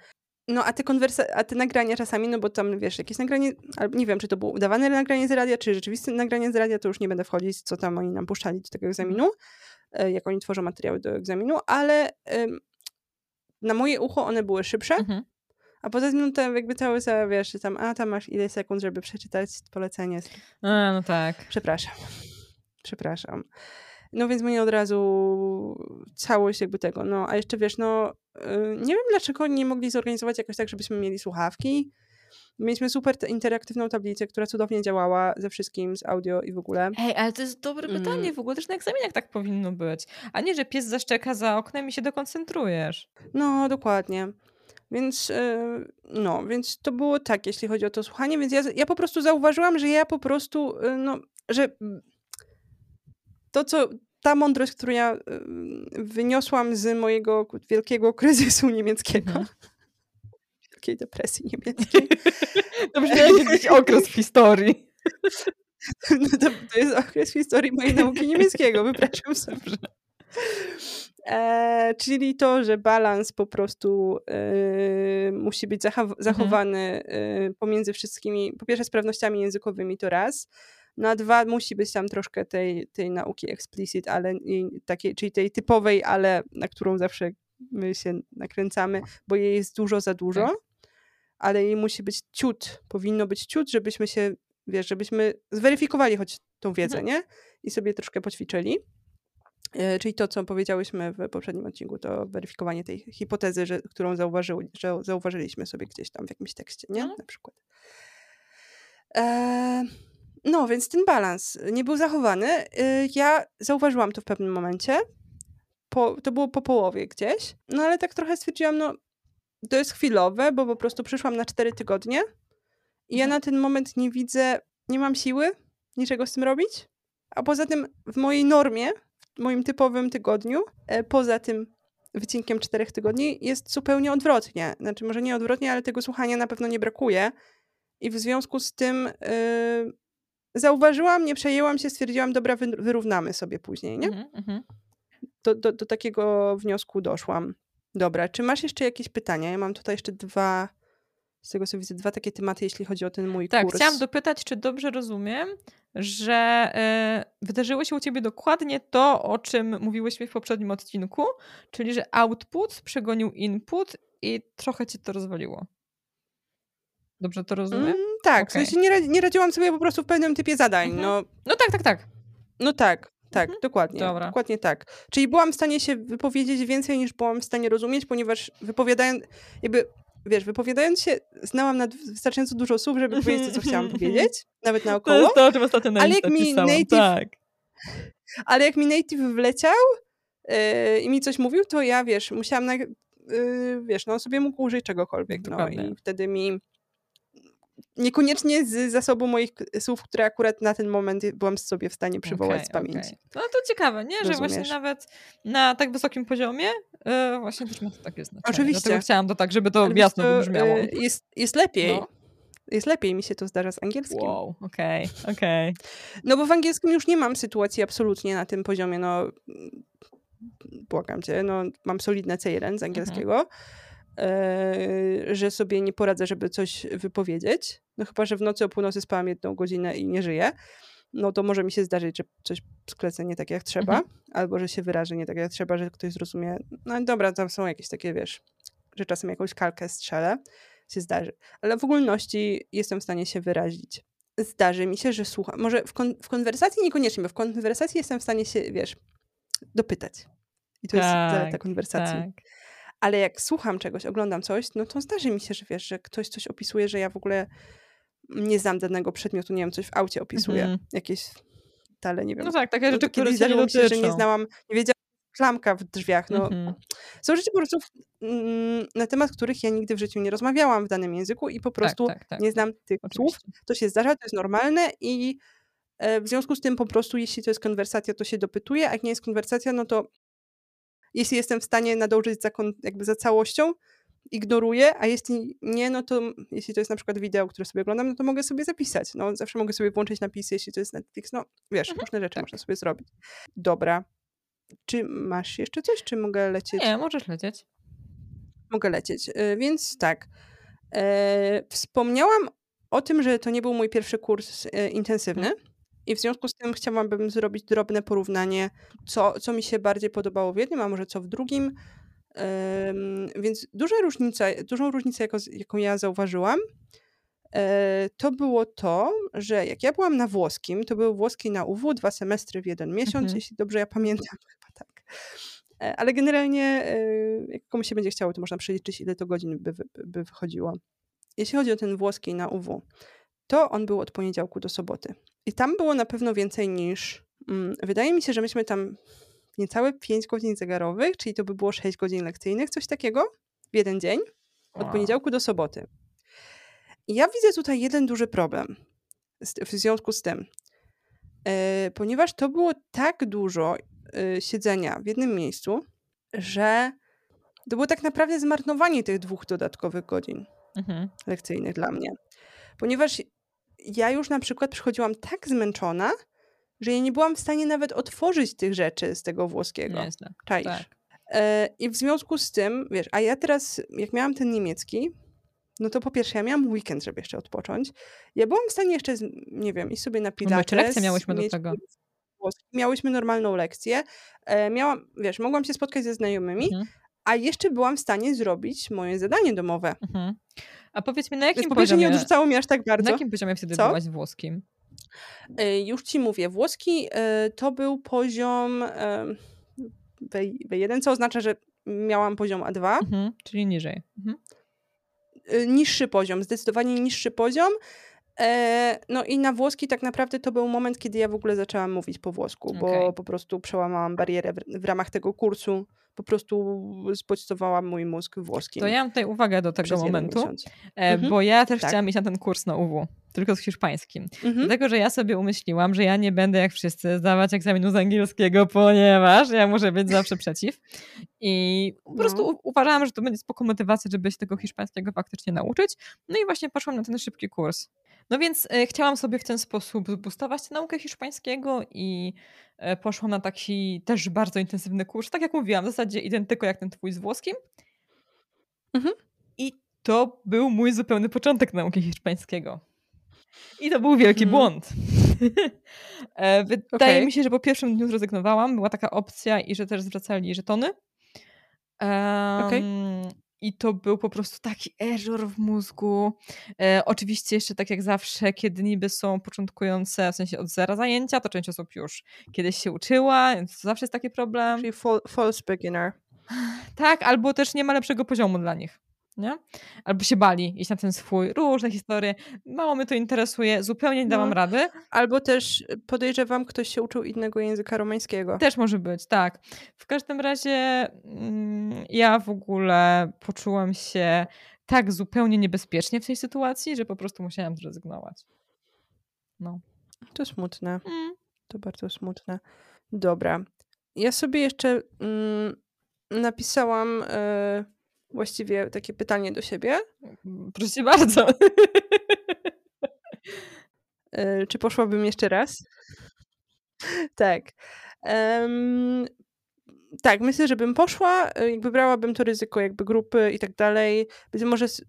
No a te, konwersa- a te nagrania czasami, no bo tam wiesz, jakieś nagranie, albo nie wiem, czy to było udawane nagranie z radia, czy rzeczywiste nagranie z radia, to już nie będę wchodzić, co tam oni nam puszczali do tego egzaminu, e, jak oni tworzą materiały do egzaminu, ale na moje ucho one były szybsze, Mhm. a poza tym no, to jakby cały, cały wiesz, tam, a tam masz ile sekund, żeby przeczytać polecenie. A, no tak. Przepraszam. Przepraszam. No więc mnie od razu całość jakby tego, no a jeszcze wiesz, no y, nie wiem dlaczego nie mogli zorganizować jakoś tak, żebyśmy mieli słuchawki. Mieliśmy super te- interaktywną tablicę, która cudownie działała ze wszystkim, z audio i w ogóle. Hej, ale to jest dobre Mm. pytanie. W ogóle też na egzaminach tak powinno być. A nie, że pies zaszczeka za oknem i się dokoncentrujesz. No, dokładnie. Więc, y, no, więc to było tak, jeśli chodzi o to słuchanie, więc ja, ja po prostu zauważyłam, że ja po prostu, y, no, że to, co, ta mądrość, którą ja y, wyniosłam z mojego wielkiego kryzysu niemieckiego, Mhm. wielkiej depresji niemieckiej, <laughs> To brzmi jak jakiś <laughs> okres w historii. no to, to jest okres w historii mojej nauki niemieckiego, wypraszam sobie. E, czyli to, że balans po prostu e, musi być zachow- zachowany e, pomiędzy wszystkimi, po pierwsze sprawnościami językowymi to raz, no a dwa musi być tam troszkę tej, tej nauki explicit, ale takiej, czyli tej typowej, ale na którą zawsze my się nakręcamy, bo jej jest dużo za dużo, Tak. ale jej musi być ciut, powinno być ciut, żebyśmy się, wiesz, żebyśmy zweryfikowali choć tą wiedzę, Mhm. nie? I sobie troszkę poćwiczyli. E, Czyli to, co powiedziałyśmy w poprzednim odcinku, to weryfikowanie tej hipotezy, że, którą zauważył, że zauważyliśmy sobie gdzieś tam w jakimś tekście, nie? Mhm. Na przykład. E, no, więc ten balans nie był zachowany. E, ja zauważyłam to w pewnym momencie. Po, to było po połowie gdzieś. No ale tak trochę stwierdziłam, no to jest chwilowe, bo po prostu przyszłam na cztery tygodnie i ja Mhm. na ten moment nie widzę, nie mam siły niczego z tym robić. A poza tym w mojej normie, w moim typowym tygodniu, e, poza tym wycinkiem czterech tygodni, jest zupełnie odwrotnie. Znaczy, może nie odwrotnie, ale tego słuchania na pewno nie brakuje. I w związku z tym yy, zauważyłam, nie przejęłam się, stwierdziłam, dobra, wy- wyrównamy sobie później, nie? Mhm, mhm. Do, do, do takiego wniosku doszłam. Dobra, czy masz jeszcze jakieś pytania? Ja mam tutaj jeszcze dwa, z tego co widzę, dwa takie tematy, jeśli chodzi o ten mój Tak, kurs. chciałam dopytać, czy dobrze rozumiem, że e, wydarzyło się u ciebie dokładnie to, o czym mówiłyśmy w poprzednim odcinku, czyli że output przegonił input i trochę cię to rozwaliło. Dobrze to rozumiem? Mm, tak, Okej. w sensie nie, radzi- nie radziłam sobie po prostu w pewnym typie zadań. Mhm. No, No tak, tak, tak. no tak, tak, Mhm. dokładnie. Dobra. Dokładnie tak. Czyli byłam w stanie się wypowiedzieć więcej niż byłam w stanie rozumieć, ponieważ wypowiadając, jakby, wiesz, wypowiadając się, znałam nad wystarczająco dużo słów, żeby powiedzieć to, co chciałam <laughs> powiedzieć, nawet To naokoło. jest to, o czym ostatnio na Ale jak mi pisałam. native- Tak. <laughs> Ale jak mi native wleciał yy, i mi coś mówił, to ja, wiesz, musiałam, na, yy, wiesz, no sobie mógł użyć czegokolwiek. No i wtedy mi niekoniecznie z zasobu moich słów, które akurat na ten moment byłam sobie w stanie przywołać Okej, z pamięci. okej. No to ciekawe, nie? Że Rozumiesz. właśnie nawet na tak wysokim poziomie e, właśnie też ma to takie znaczenie. Oczywiście. Dlatego chciałam to tak, żeby to Ale jasno co, wybrzmiało. yy, Jest, jest lepiej. No. Jest lepiej mi się to zdarza z angielskim. Wow, okej, okej. No bo w angielskim już nie mam sytuacji absolutnie na tym poziomie, no mm, błagam cię, no mam solidne C1 z angielskiego, e, że sobie nie poradzę, żeby coś wypowiedzieć. No chyba, że w nocy o północy spałam jedną godzinę i nie żyję. No to może mi się zdarzyć, że coś sklecę nie tak jak trzeba, Mhm. albo że się wyrażę nie tak jak trzeba, że ktoś zrozumie. No dobra, tam są jakieś takie, wiesz, że czasem jakąś kalkę strzelę, się zdarzy. Ale w ogólności jestem w stanie się wyrazić zdarzy mi się, że słucham. Może w, kon- w konwersacji niekoniecznie, bo w konwersacji jestem w stanie się, wiesz, dopytać. I to jest zaleta Tak, konwersacji. Tak. Ale jak słucham czegoś, oglądam coś, no to zdarzy mi się, że wiesz, że ktoś coś opisuje, że ja w ogóle nie znam danego przedmiotu, nie wiem, coś w aucie opisuje. Mhm. Jakieś dalej, nie wiem. No tak, takie No rzeczy, to które nie zdarzyło mi się, że nie znałam, nie wiedziałam, klamka w drzwiach. No, Mhm. Są rzeczy po prostu, mm, na temat których ja nigdy w życiu nie rozmawiałam w danym języku i po prostu tak, tak, tak. nie znam tych słów. Oczywiście. To się zdarza, to jest normalne i e, w związku z tym po prostu, jeśli to jest konwersacja, to się dopytuję, a jak nie jest konwersacja, no to jeśli jestem w stanie nadążyć za, jakby za całością, ignoruję, a jeśli nie, no to jeśli to jest na przykład wideo, które sobie oglądam, no to mogę sobie zapisać. No, zawsze mogę sobie włączyć napisy, jeśli to jest Netflix. No, wiesz, różne rzeczy tak. można sobie zrobić. Dobra. Czy masz jeszcze coś, czy mogę lecieć? Nie, możesz lecieć. Mogę lecieć. Y, Więc tak. E, wspomniałam o tym, że to nie był mój pierwszy kurs e, intensywny. I w związku z tym chciałabym zrobić drobne porównanie, co, co mi się bardziej podobało w jednym, a może co w drugim. Więc duża różnica, dużą różnicę, jako, jaką ja zauważyłam, e, to było to, że jak ja byłam na włoskim, to był włoski na UW, dwa semestry w jeden miesiąc, Mhm. jeśli dobrze ja pamiętam, <laughs> chyba tak. E, Ale generalnie, e, jak komuś się będzie chciało, to można przeliczyć, ile to godzin by, wy- by wychodziło. Jeśli chodzi o ten włoski na UW, to on był od poniedziałku do soboty. I tam było na pewno więcej niż. Mm, wydaje mi się, że myśmy tam niecałe 5 godzin zegarowych, czyli to by było 6 godzin lekcyjnych, coś takiego w jeden dzień, od poniedziałku do soboty. I ja widzę tutaj jeden duży problem w związku z tym, e, ponieważ to było tak dużo e, siedzenia w jednym miejscu, że to było tak naprawdę zmarnowanie tych dwóch dodatkowych godzin Mhm. lekcyjnych dla mnie. Ponieważ ja już na przykład przychodziłam tak zmęczona, że ja nie byłam w stanie nawet otworzyć tych rzeczy z tego włoskiego. Nieźle. Czaisz? Tak. E, I w związku z tym, wiesz, a ja teraz, jak miałam ten niemiecki, no to po pierwsze, ja miałam weekend, żeby jeszcze odpocząć. Ja byłam w stanie jeszcze, nie wiem, iść sobie na pilates. jeszcze lekcje miałyśmy do tego. Miałyśmy normalną lekcję. E, miałam, wiesz, mogłam się spotkać ze znajomymi, Mhm. A jeszcze byłam w stanie zrobić moje zadanie domowe. Mhm. A powiedz mi, na jakim po pierwsze nie poziomie, odrzucało mnie aż tak na bardzo. jakim poziomie wtedy Co? byłaś włoskim? E, Już ci mówię, włoski e, to był poziom e, W- W1, co oznacza, że miałam poziom A2. Mhm. Czyli niżej. Mhm. y, niższy poziom, zdecydowanie niższy poziom. E, no i na włoski tak naprawdę to był moment, kiedy ja w ogóle zaczęłam mówić po włosku, bo Okej. po prostu przełamałam barierę w ramach tego kursu. Po prostu zbodźcowałam mój mózg włoskim. To ja mam tutaj uwagę do tego momentu, e, Mhm. bo ja też Tak. chciałam iść na ten kurs na UW, tylko z hiszpańskim. Mhm. Dlatego, że ja sobie umyśliłam, że ja nie będę jak wszyscy zdawać egzaminu z angielskiego, ponieważ ja muszę być zawsze przeciw. I po prostu No. u- uważałam, że to będzie spoko motywacja, żeby się tego hiszpańskiego faktycznie nauczyć. No i właśnie poszłam na ten szybki kurs. No więc e, chciałam sobie w ten sposób zboostować tę naukę hiszpańskiego i e, poszłam na taki też bardzo intensywny kurs. Tak jak mówiłam, w zasadzie identyko jak ten twój z włoskim. Mhm. I to był mój zupełny początek nauki hiszpańskiego. I to był wielki Mhm. błąd. <laughs> E, Wydaje Okej. mi się, że po pierwszym dniu zrezygnowałam. Była taka opcja i że też zwracali żetony. Okej. Em, I to był po prostu taki error w mózgu. E, oczywiście jeszcze tak jak zawsze, kiedy niby są początkujące, w sensie od zera zajęcia, to część osób już kiedyś się uczyła, więc to zawsze jest taki problem. Czyli fal- false beginner. Tak, albo też nie ma lepszego poziomu dla nich. Nie? Albo się bali iść na ten swój, różne historie. Mało mnie to interesuje, zupełnie nie dałam No. rady. Albo też podejrzewam, ktoś się uczył innego języka romańskiego. Też może być, tak. W każdym razie mm, ja w ogóle poczułam się tak zupełnie niebezpiecznie w tej sytuacji, że po prostu musiałam zrezygnować. No. To smutne. Mm. To bardzo smutne. Dobra. Ja sobie jeszcze mm, napisałam e, właściwie takie pytanie do siebie. Proszę cię bardzo. <laughs> E, czy poszłabym jeszcze raz? tak. Em, tak, myślę, że bym poszła, e, jakby brałabym to ryzyko jakby grupy i tak dalej. Być może s-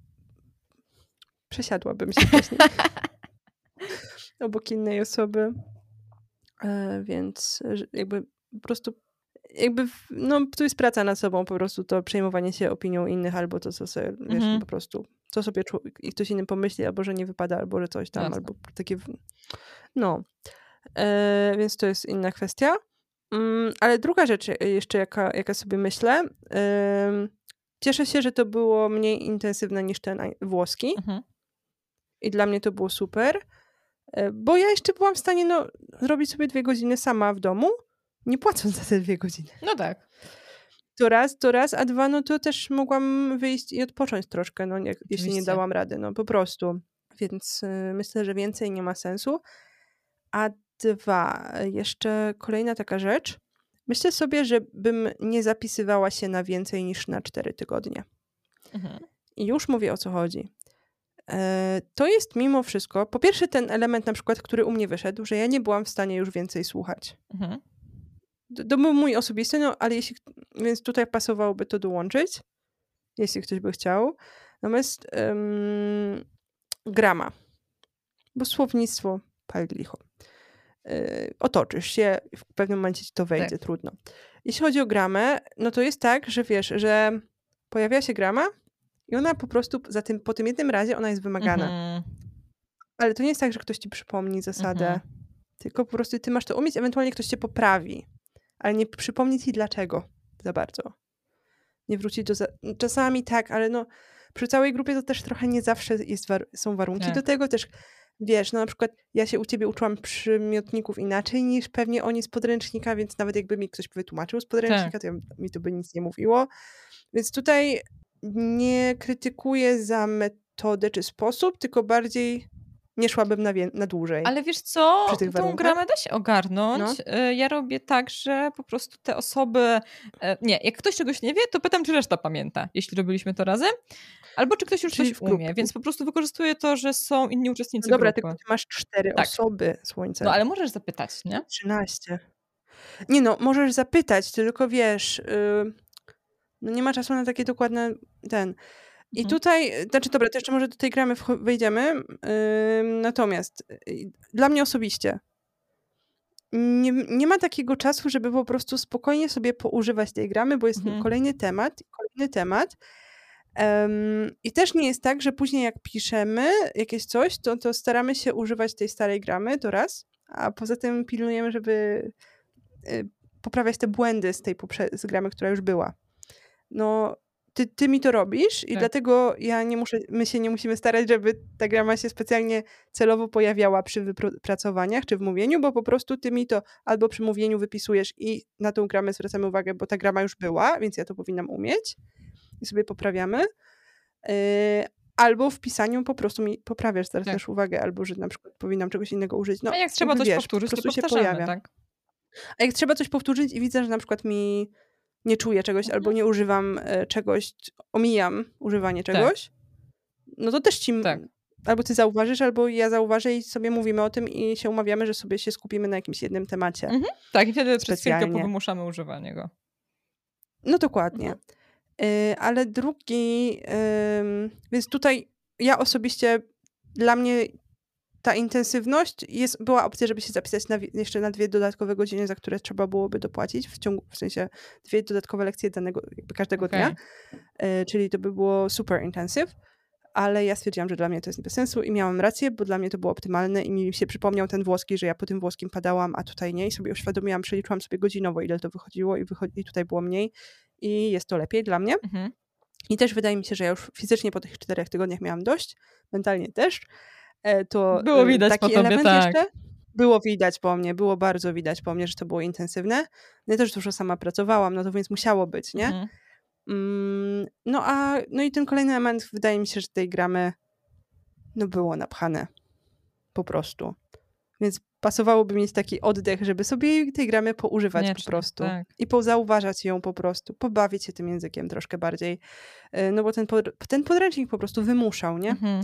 przesiadłabym się <laughs> wcześniej obok innej osoby. E, więc e, jakby po prostu jakby, no tu jest praca nad sobą, po prostu to przejmowanie się opinią innych, albo to, co sobie, wiesz, Mhm. po prostu, co sobie czu- i ktoś inny pomyśli, albo że nie wypada, albo że coś tam, Jasne. albo takie, no. E, więc to jest inna kwestia. Mm, ale druga rzecz e, jeszcze, jaka, jaka sobie myślę, em, cieszę się, że to było mniej intensywne niż ten włoski Mhm. i dla mnie to było super, e, bo ja jeszcze byłam w stanie no, zrobić sobie dwie godziny sama w domu, nie płacąc za te dwie godziny. No tak. To raz, to raz, a dwa, no to też mogłam wyjść i odpocząć troszkę, no nie, jeśli nie dałam rady, no po prostu. Więc y, myślę, że więcej nie ma sensu. A dwa, jeszcze kolejna taka rzecz. Myślę sobie, że bym nie zapisywała się na więcej niż na cztery tygodnie. Mhm. I już mówię o co chodzi. E, To jest mimo wszystko, po pierwsze ten element na przykład, który u mnie wyszedł, że ja nie byłam w stanie już więcej słuchać. Mhm. To, był mój osobisty, no ale jeśli, więc tutaj pasowałoby to dołączyć, jeśli ktoś by chciał. Natomiast em, grama, bo słownictwo pal licho. Yy, otoczysz się, w pewnym momencie ci to wejdzie, Tak. trudno. Jeśli chodzi o gramę, no to jest tak, że wiesz, że pojawia się grama i ona po prostu za tym, po tym jednym razie ona jest wymagana. Mhm. Ale to nie jest tak, że ktoś ci przypomni zasadę, Mhm. tylko po prostu ty masz to umieć, ewentualnie ktoś cię poprawi, ale nie przypomni ci dlaczego za bardzo. Nie wróci do... Za... Czasami tak, ale no przy całej grupie to też trochę nie zawsze jest war... są warunki Tak. do tego. Też wiesz, no na przykład ja się u ciebie uczyłam przymiotników inaczej niż pewnie oni z podręcznika, więc nawet jakby mi ktoś wytłumaczył z podręcznika, Tak. to ja, mi to by nic nie mówiło. Więc tutaj nie krytykuję za metodę czy sposób, tylko bardziej nie szłabym na, na dłużej. Ale wiesz co, tą warunkach? gramę da się ogarnąć. E, Ja robię tak, że po prostu te osoby, e, nie, jak ktoś czegoś nie wie, to pytam, czy reszta pamięta, jeśli robiliśmy to razem, albo czy ktoś już Czyli coś umie, więc po prostu wykorzystuję to, że są inni uczestnicy Dobra, grupy. tylko ty masz cztery Tak. osoby, słońce. No ale możesz zapytać, nie? 13. Nie no, możesz zapytać, tylko wiesz, yy, no nie ma czasu na takie dokładne ten. I Mhm. tutaj, y, znaczy dobra, to jeszcze może do tej gramy wejdziemy. Natomiast yy, dla mnie osobiście nie, nie ma takiego czasu, żeby po prostu spokojnie sobie poużywać tej gramy, bo jest Mhm. kolejny temat, kolejny temat. Em, I też nie jest tak, że później jak piszemy jakieś coś, to, to staramy się używać tej starej gramy, to raz, a poza tym pilnujemy, żeby y, poprawiać te błędy z tej poprze- z gramy, która już była. No, ty, ty mi to robisz i Tak. dlatego ja nie muszę, my się nie musimy starać, żeby ta grama się specjalnie celowo pojawiała przy wypracowaniach czy w mówieniu, bo po prostu ty mi to albo przy mówieniu wypisujesz i na tą gramę zwracamy uwagę, bo ta grama już była, więc ja to powinnam umieć i sobie poprawiamy. Yy, albo w pisaniu po prostu mi poprawiasz, zwracasz Tak. uwagę, albo że na przykład powinnam czegoś innego użyć. No, A jak trzeba jakby coś wiesz, powtórzyć, po to prostu się powtarzamy, pojawia. tak? A jak trzeba coś powtórzyć i widzę, że na przykład mi nie czuję czegoś, albo nie używam e, czegoś, omijam używanie czegoś, no to też ci. Tak. Albo ty zauważysz, albo ja zauważę i sobie mówimy o tym i się umawiamy, że sobie się skupimy na jakimś jednym temacie. Mhm. Tak, i wtedy przez chwilkę powymuszamy używanie go. No dokładnie. Mhm. Y, ale drugi, ym, więc tutaj ja osobiście, dla mnie ta intensywność, jest, była opcja, żeby się zapisać na, jeszcze na dwie dodatkowe godziny, za które trzeba byłoby dopłacić, w ciągu, w sensie dwie dodatkowe lekcje danego, jakby każdego Okej. dnia, y, czyli to by było super intensive, ale ja stwierdziłam, że dla mnie to jest bez sensu i miałam rację, bo dla mnie to było optymalne i mi się przypomniał ten włoski, że ja po tym włoskim padałam, a tutaj nie i sobie uświadomiłam, przeliczyłam sobie godzinowo, ile to wychodziło i, wychodzi, i tutaj było mniej i jest to lepiej dla mnie. Mhm. I też wydaje mi się, że ja już fizycznie po tych czterech tygodniach miałam dość, mentalnie też. E, To Było e, widać taki po tobie, element tak. jeszcze było widać po mnie, było bardzo widać po mnie, że to było intensywne. No Ja też dużo sama pracowałam, no to więc musiało być, nie? Mhm. Mm, No a no i ten kolejny element wydaje mi się, że tej gramy no było napchane. Po prostu. Więc pasowałoby mieć taki oddech, żeby sobie tej gramy poużywać Koniecznie, po prostu. tak. I pozauważać ją po prostu. Pobawić się tym językiem troszkę bardziej. E, No bo ten, pod, ten podręcznik po prostu wymuszał, nie? Mhm.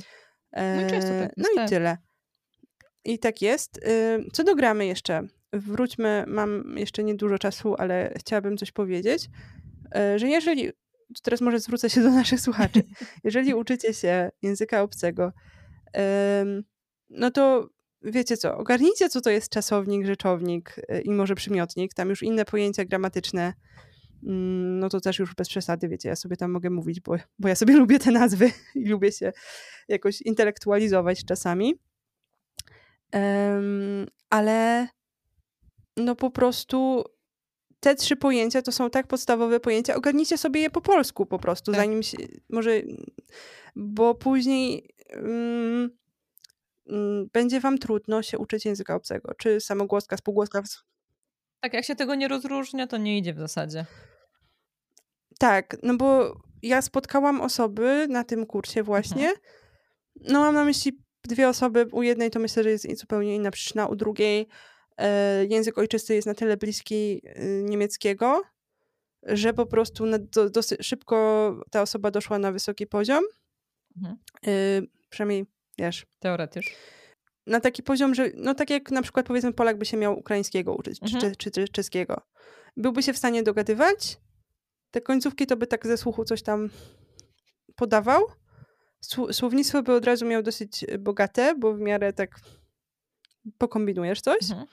No i często E, tak no i tyle. I tak jest. Co do gramy jeszcze. Wróćmy, mam jeszcze niedużo czasu, ale chciałabym coś powiedzieć, e, że jeżeli, teraz może zwrócę się do <laughs> naszych słuchaczy, jeżeli <laughs> uczycie się języka obcego, no to wiecie co, ogarnijcie co to jest czasownik, rzeczownik e, i może przymiotnik, tam już inne pojęcia gramatyczne, no to też już bez przesady, wiecie, ja sobie tam mogę mówić, bo, bo ja sobie <laughs> lubię te nazwy i lubię się jakoś intelektualizować czasami. Em, ale no po prostu te trzy pojęcia to są tak podstawowe pojęcia. Ogarnijcie sobie je po polsku po prostu, Tak. zanim się, może, bo później mm, mm, będzie wam trudno się uczyć języka obcego, czy samogłoska, spółgłoska. Tak, jak się tego nie rozróżnia, to nie idzie w zasadzie. Tak, no bo ja spotkałam osoby na tym kursie właśnie. No mam na myśli dwie osoby. U jednej to myślę, że jest zupełnie inna przyczyna, u drugiej e, język ojczysty jest na tyle bliski e, niemieckiego, że po prostu na, do, dosyć szybko ta osoba doszła na wysoki poziom. Mhm. E, przynajmniej, wiesz, Teoretycznie. na taki poziom, że no tak jak na przykład powiedzmy Polak by się miał ukraińskiego uczyć, czy, Mhm. czy, czy czeskiego. Byłby się w stanie dogadywać, te końcówki to by tak ze słuchu coś tam podawał. Sł- Słownictwo by od razu miał dosyć e, bogate, bo w miarę tak pokombinujesz coś. Mhm.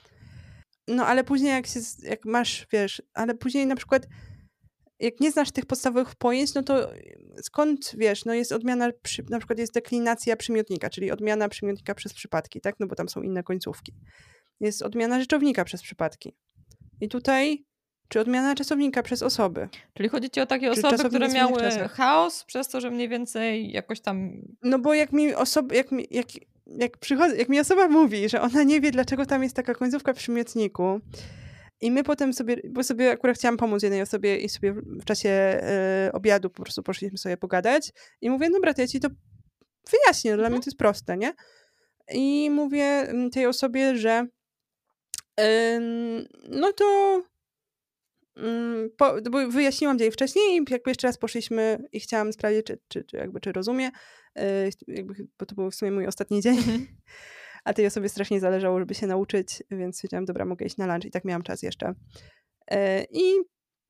No ale później jak, się, jak masz, wiesz, ale później na przykład jak nie znasz tych podstawowych pojęć, no to skąd, wiesz, no jest odmiana, przy, na przykład jest deklinacja przymiotnika, czyli odmiana przymiotnika przez przypadki, tak, no bo tam są inne końcówki. Jest odmiana rzeczownika przez przypadki. I tutaj, czy odmiana czasownika przez osoby. Czyli chodzi ci o takie Czy osoby, które miały chaos, przez to, że mniej więcej jakoś tam No bo jak mi osoba, jak mi, jak, jak, przychodzi, jak mi osoba mówi, że ona nie wie, dlaczego tam jest taka końcówka w przymiotniku, i my potem sobie, bo sobie akurat chciałam pomóc jednej osobie i sobie w czasie e, obiadu po prostu poszliśmy sobie pogadać i mówię, dobra, to ja ci to wyjaśnię, dla mnie to jest proste, nie? I mówię mm, tej osobie, że ym, no to po, bo wyjaśniłam jej wcześniej i jakby jeszcze raz poszliśmy i chciałam sprawdzić, czy, czy, czy, jakby, czy rozumie, e, jakby, bo to był w sumie mój ostatni dzień. <laughs> A tej osobie strasznie zależało, żeby się nauczyć, więc stwierdziłam, dobra, mogę iść na lunch i tak miałam czas jeszcze. E, I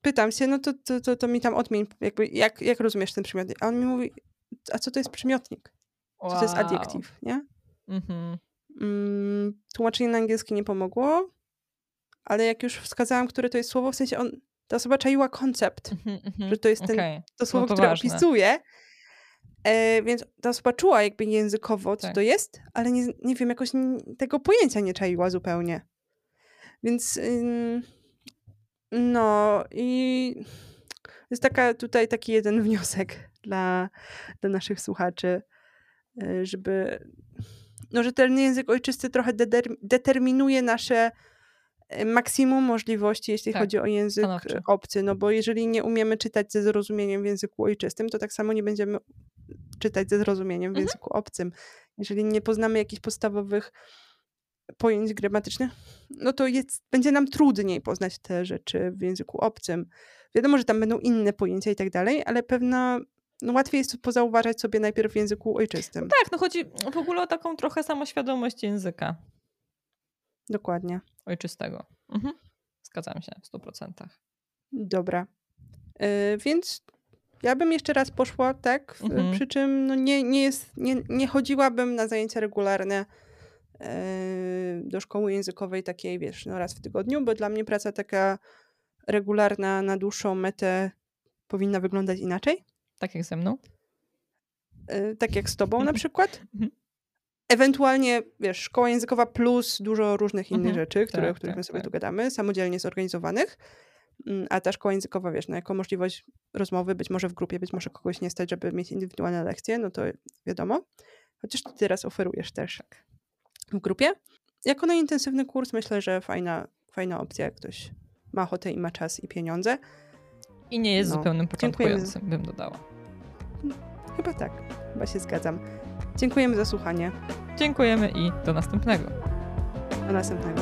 pytam się, no to, to, to, to mi tam odmień, jakby, jak, jak rozumiesz ten przymiotnik? A on mi mówi, a co to jest przymiotnik? Co to jest Wow. adjektyw, nie? Mhm. Mm, tłumaczenie na angielski nie pomogło, ale jak już wskazałam, które to jest słowo, w sensie on, ta osoba czaiła koncept, Mhm, mhm. że to jest ten, Okej. to słowo, to które ważne. opisuje. E, więc ta osoba czuła jakby językowo, co Tak. to jest, ale nie, nie wiem, jakoś tego pojęcia nie czaiła zupełnie. Więc ym, no i jest taka tutaj taki jeden <laughs> wniosek dla, dla naszych słuchaczy, y, żeby no, że ten język ojczysty trochę determinuje nasze maksimum możliwości, jeśli tak, chodzi o język stanowczy. obcy. No bo jeżeli nie umiemy czytać ze zrozumieniem w języku ojczystym, to tak samo nie będziemy czytać ze zrozumieniem w mhm. języku obcym. Jeżeli nie poznamy jakichś podstawowych pojęć gramatycznych, no to jest, będzie nam trudniej poznać te rzeczy w języku obcym. Wiadomo, że tam będą inne pojęcia i tak dalej, ale pewna no łatwiej jest pozauważać sobie najpierw w języku ojczystym. No tak, no chodzi w ogóle o taką trochę samoświadomość języka. Dokładnie. Ojczystego. Mhm. Zgadzam się w 100%. Dobra. Yy, więc ja bym jeszcze raz poszła, tak? Mhm. Przy czym no nie, nie, jest, nie, nie chodziłabym na zajęcia regularne yy, do szkoły językowej takiej, wiesz, no raz w tygodniu, bo dla mnie praca taka regularna na dłuższą metę powinna wyglądać inaczej. Tak jak ze mną? Yy, tak jak z tobą na <laughs> przykład. Mhm. Ewentualnie, wiesz, szkoła językowa plus dużo różnych innych mhm. rzeczy, które, tak, o których tak, my sobie tak. tu gadamy, samodzielnie zorganizowanych. Mm, a ta szkoła językowa, wiesz, no jako możliwość rozmowy, być może w grupie, być może kogoś nie stać, żeby mieć indywidualne lekcje, no to wiadomo. Chociaż ty teraz oferujesz też tak. w grupie. Jako na intensywny kurs myślę, że fajna, fajna opcja, jak ktoś ma ochotę i ma czas i pieniądze. I nie jest no. zupełnym początkującym, bym dodała. Chyba tak, chyba się zgadzam. Dziękujemy za słuchanie. Dziękujemy i do następnego. Do następnego.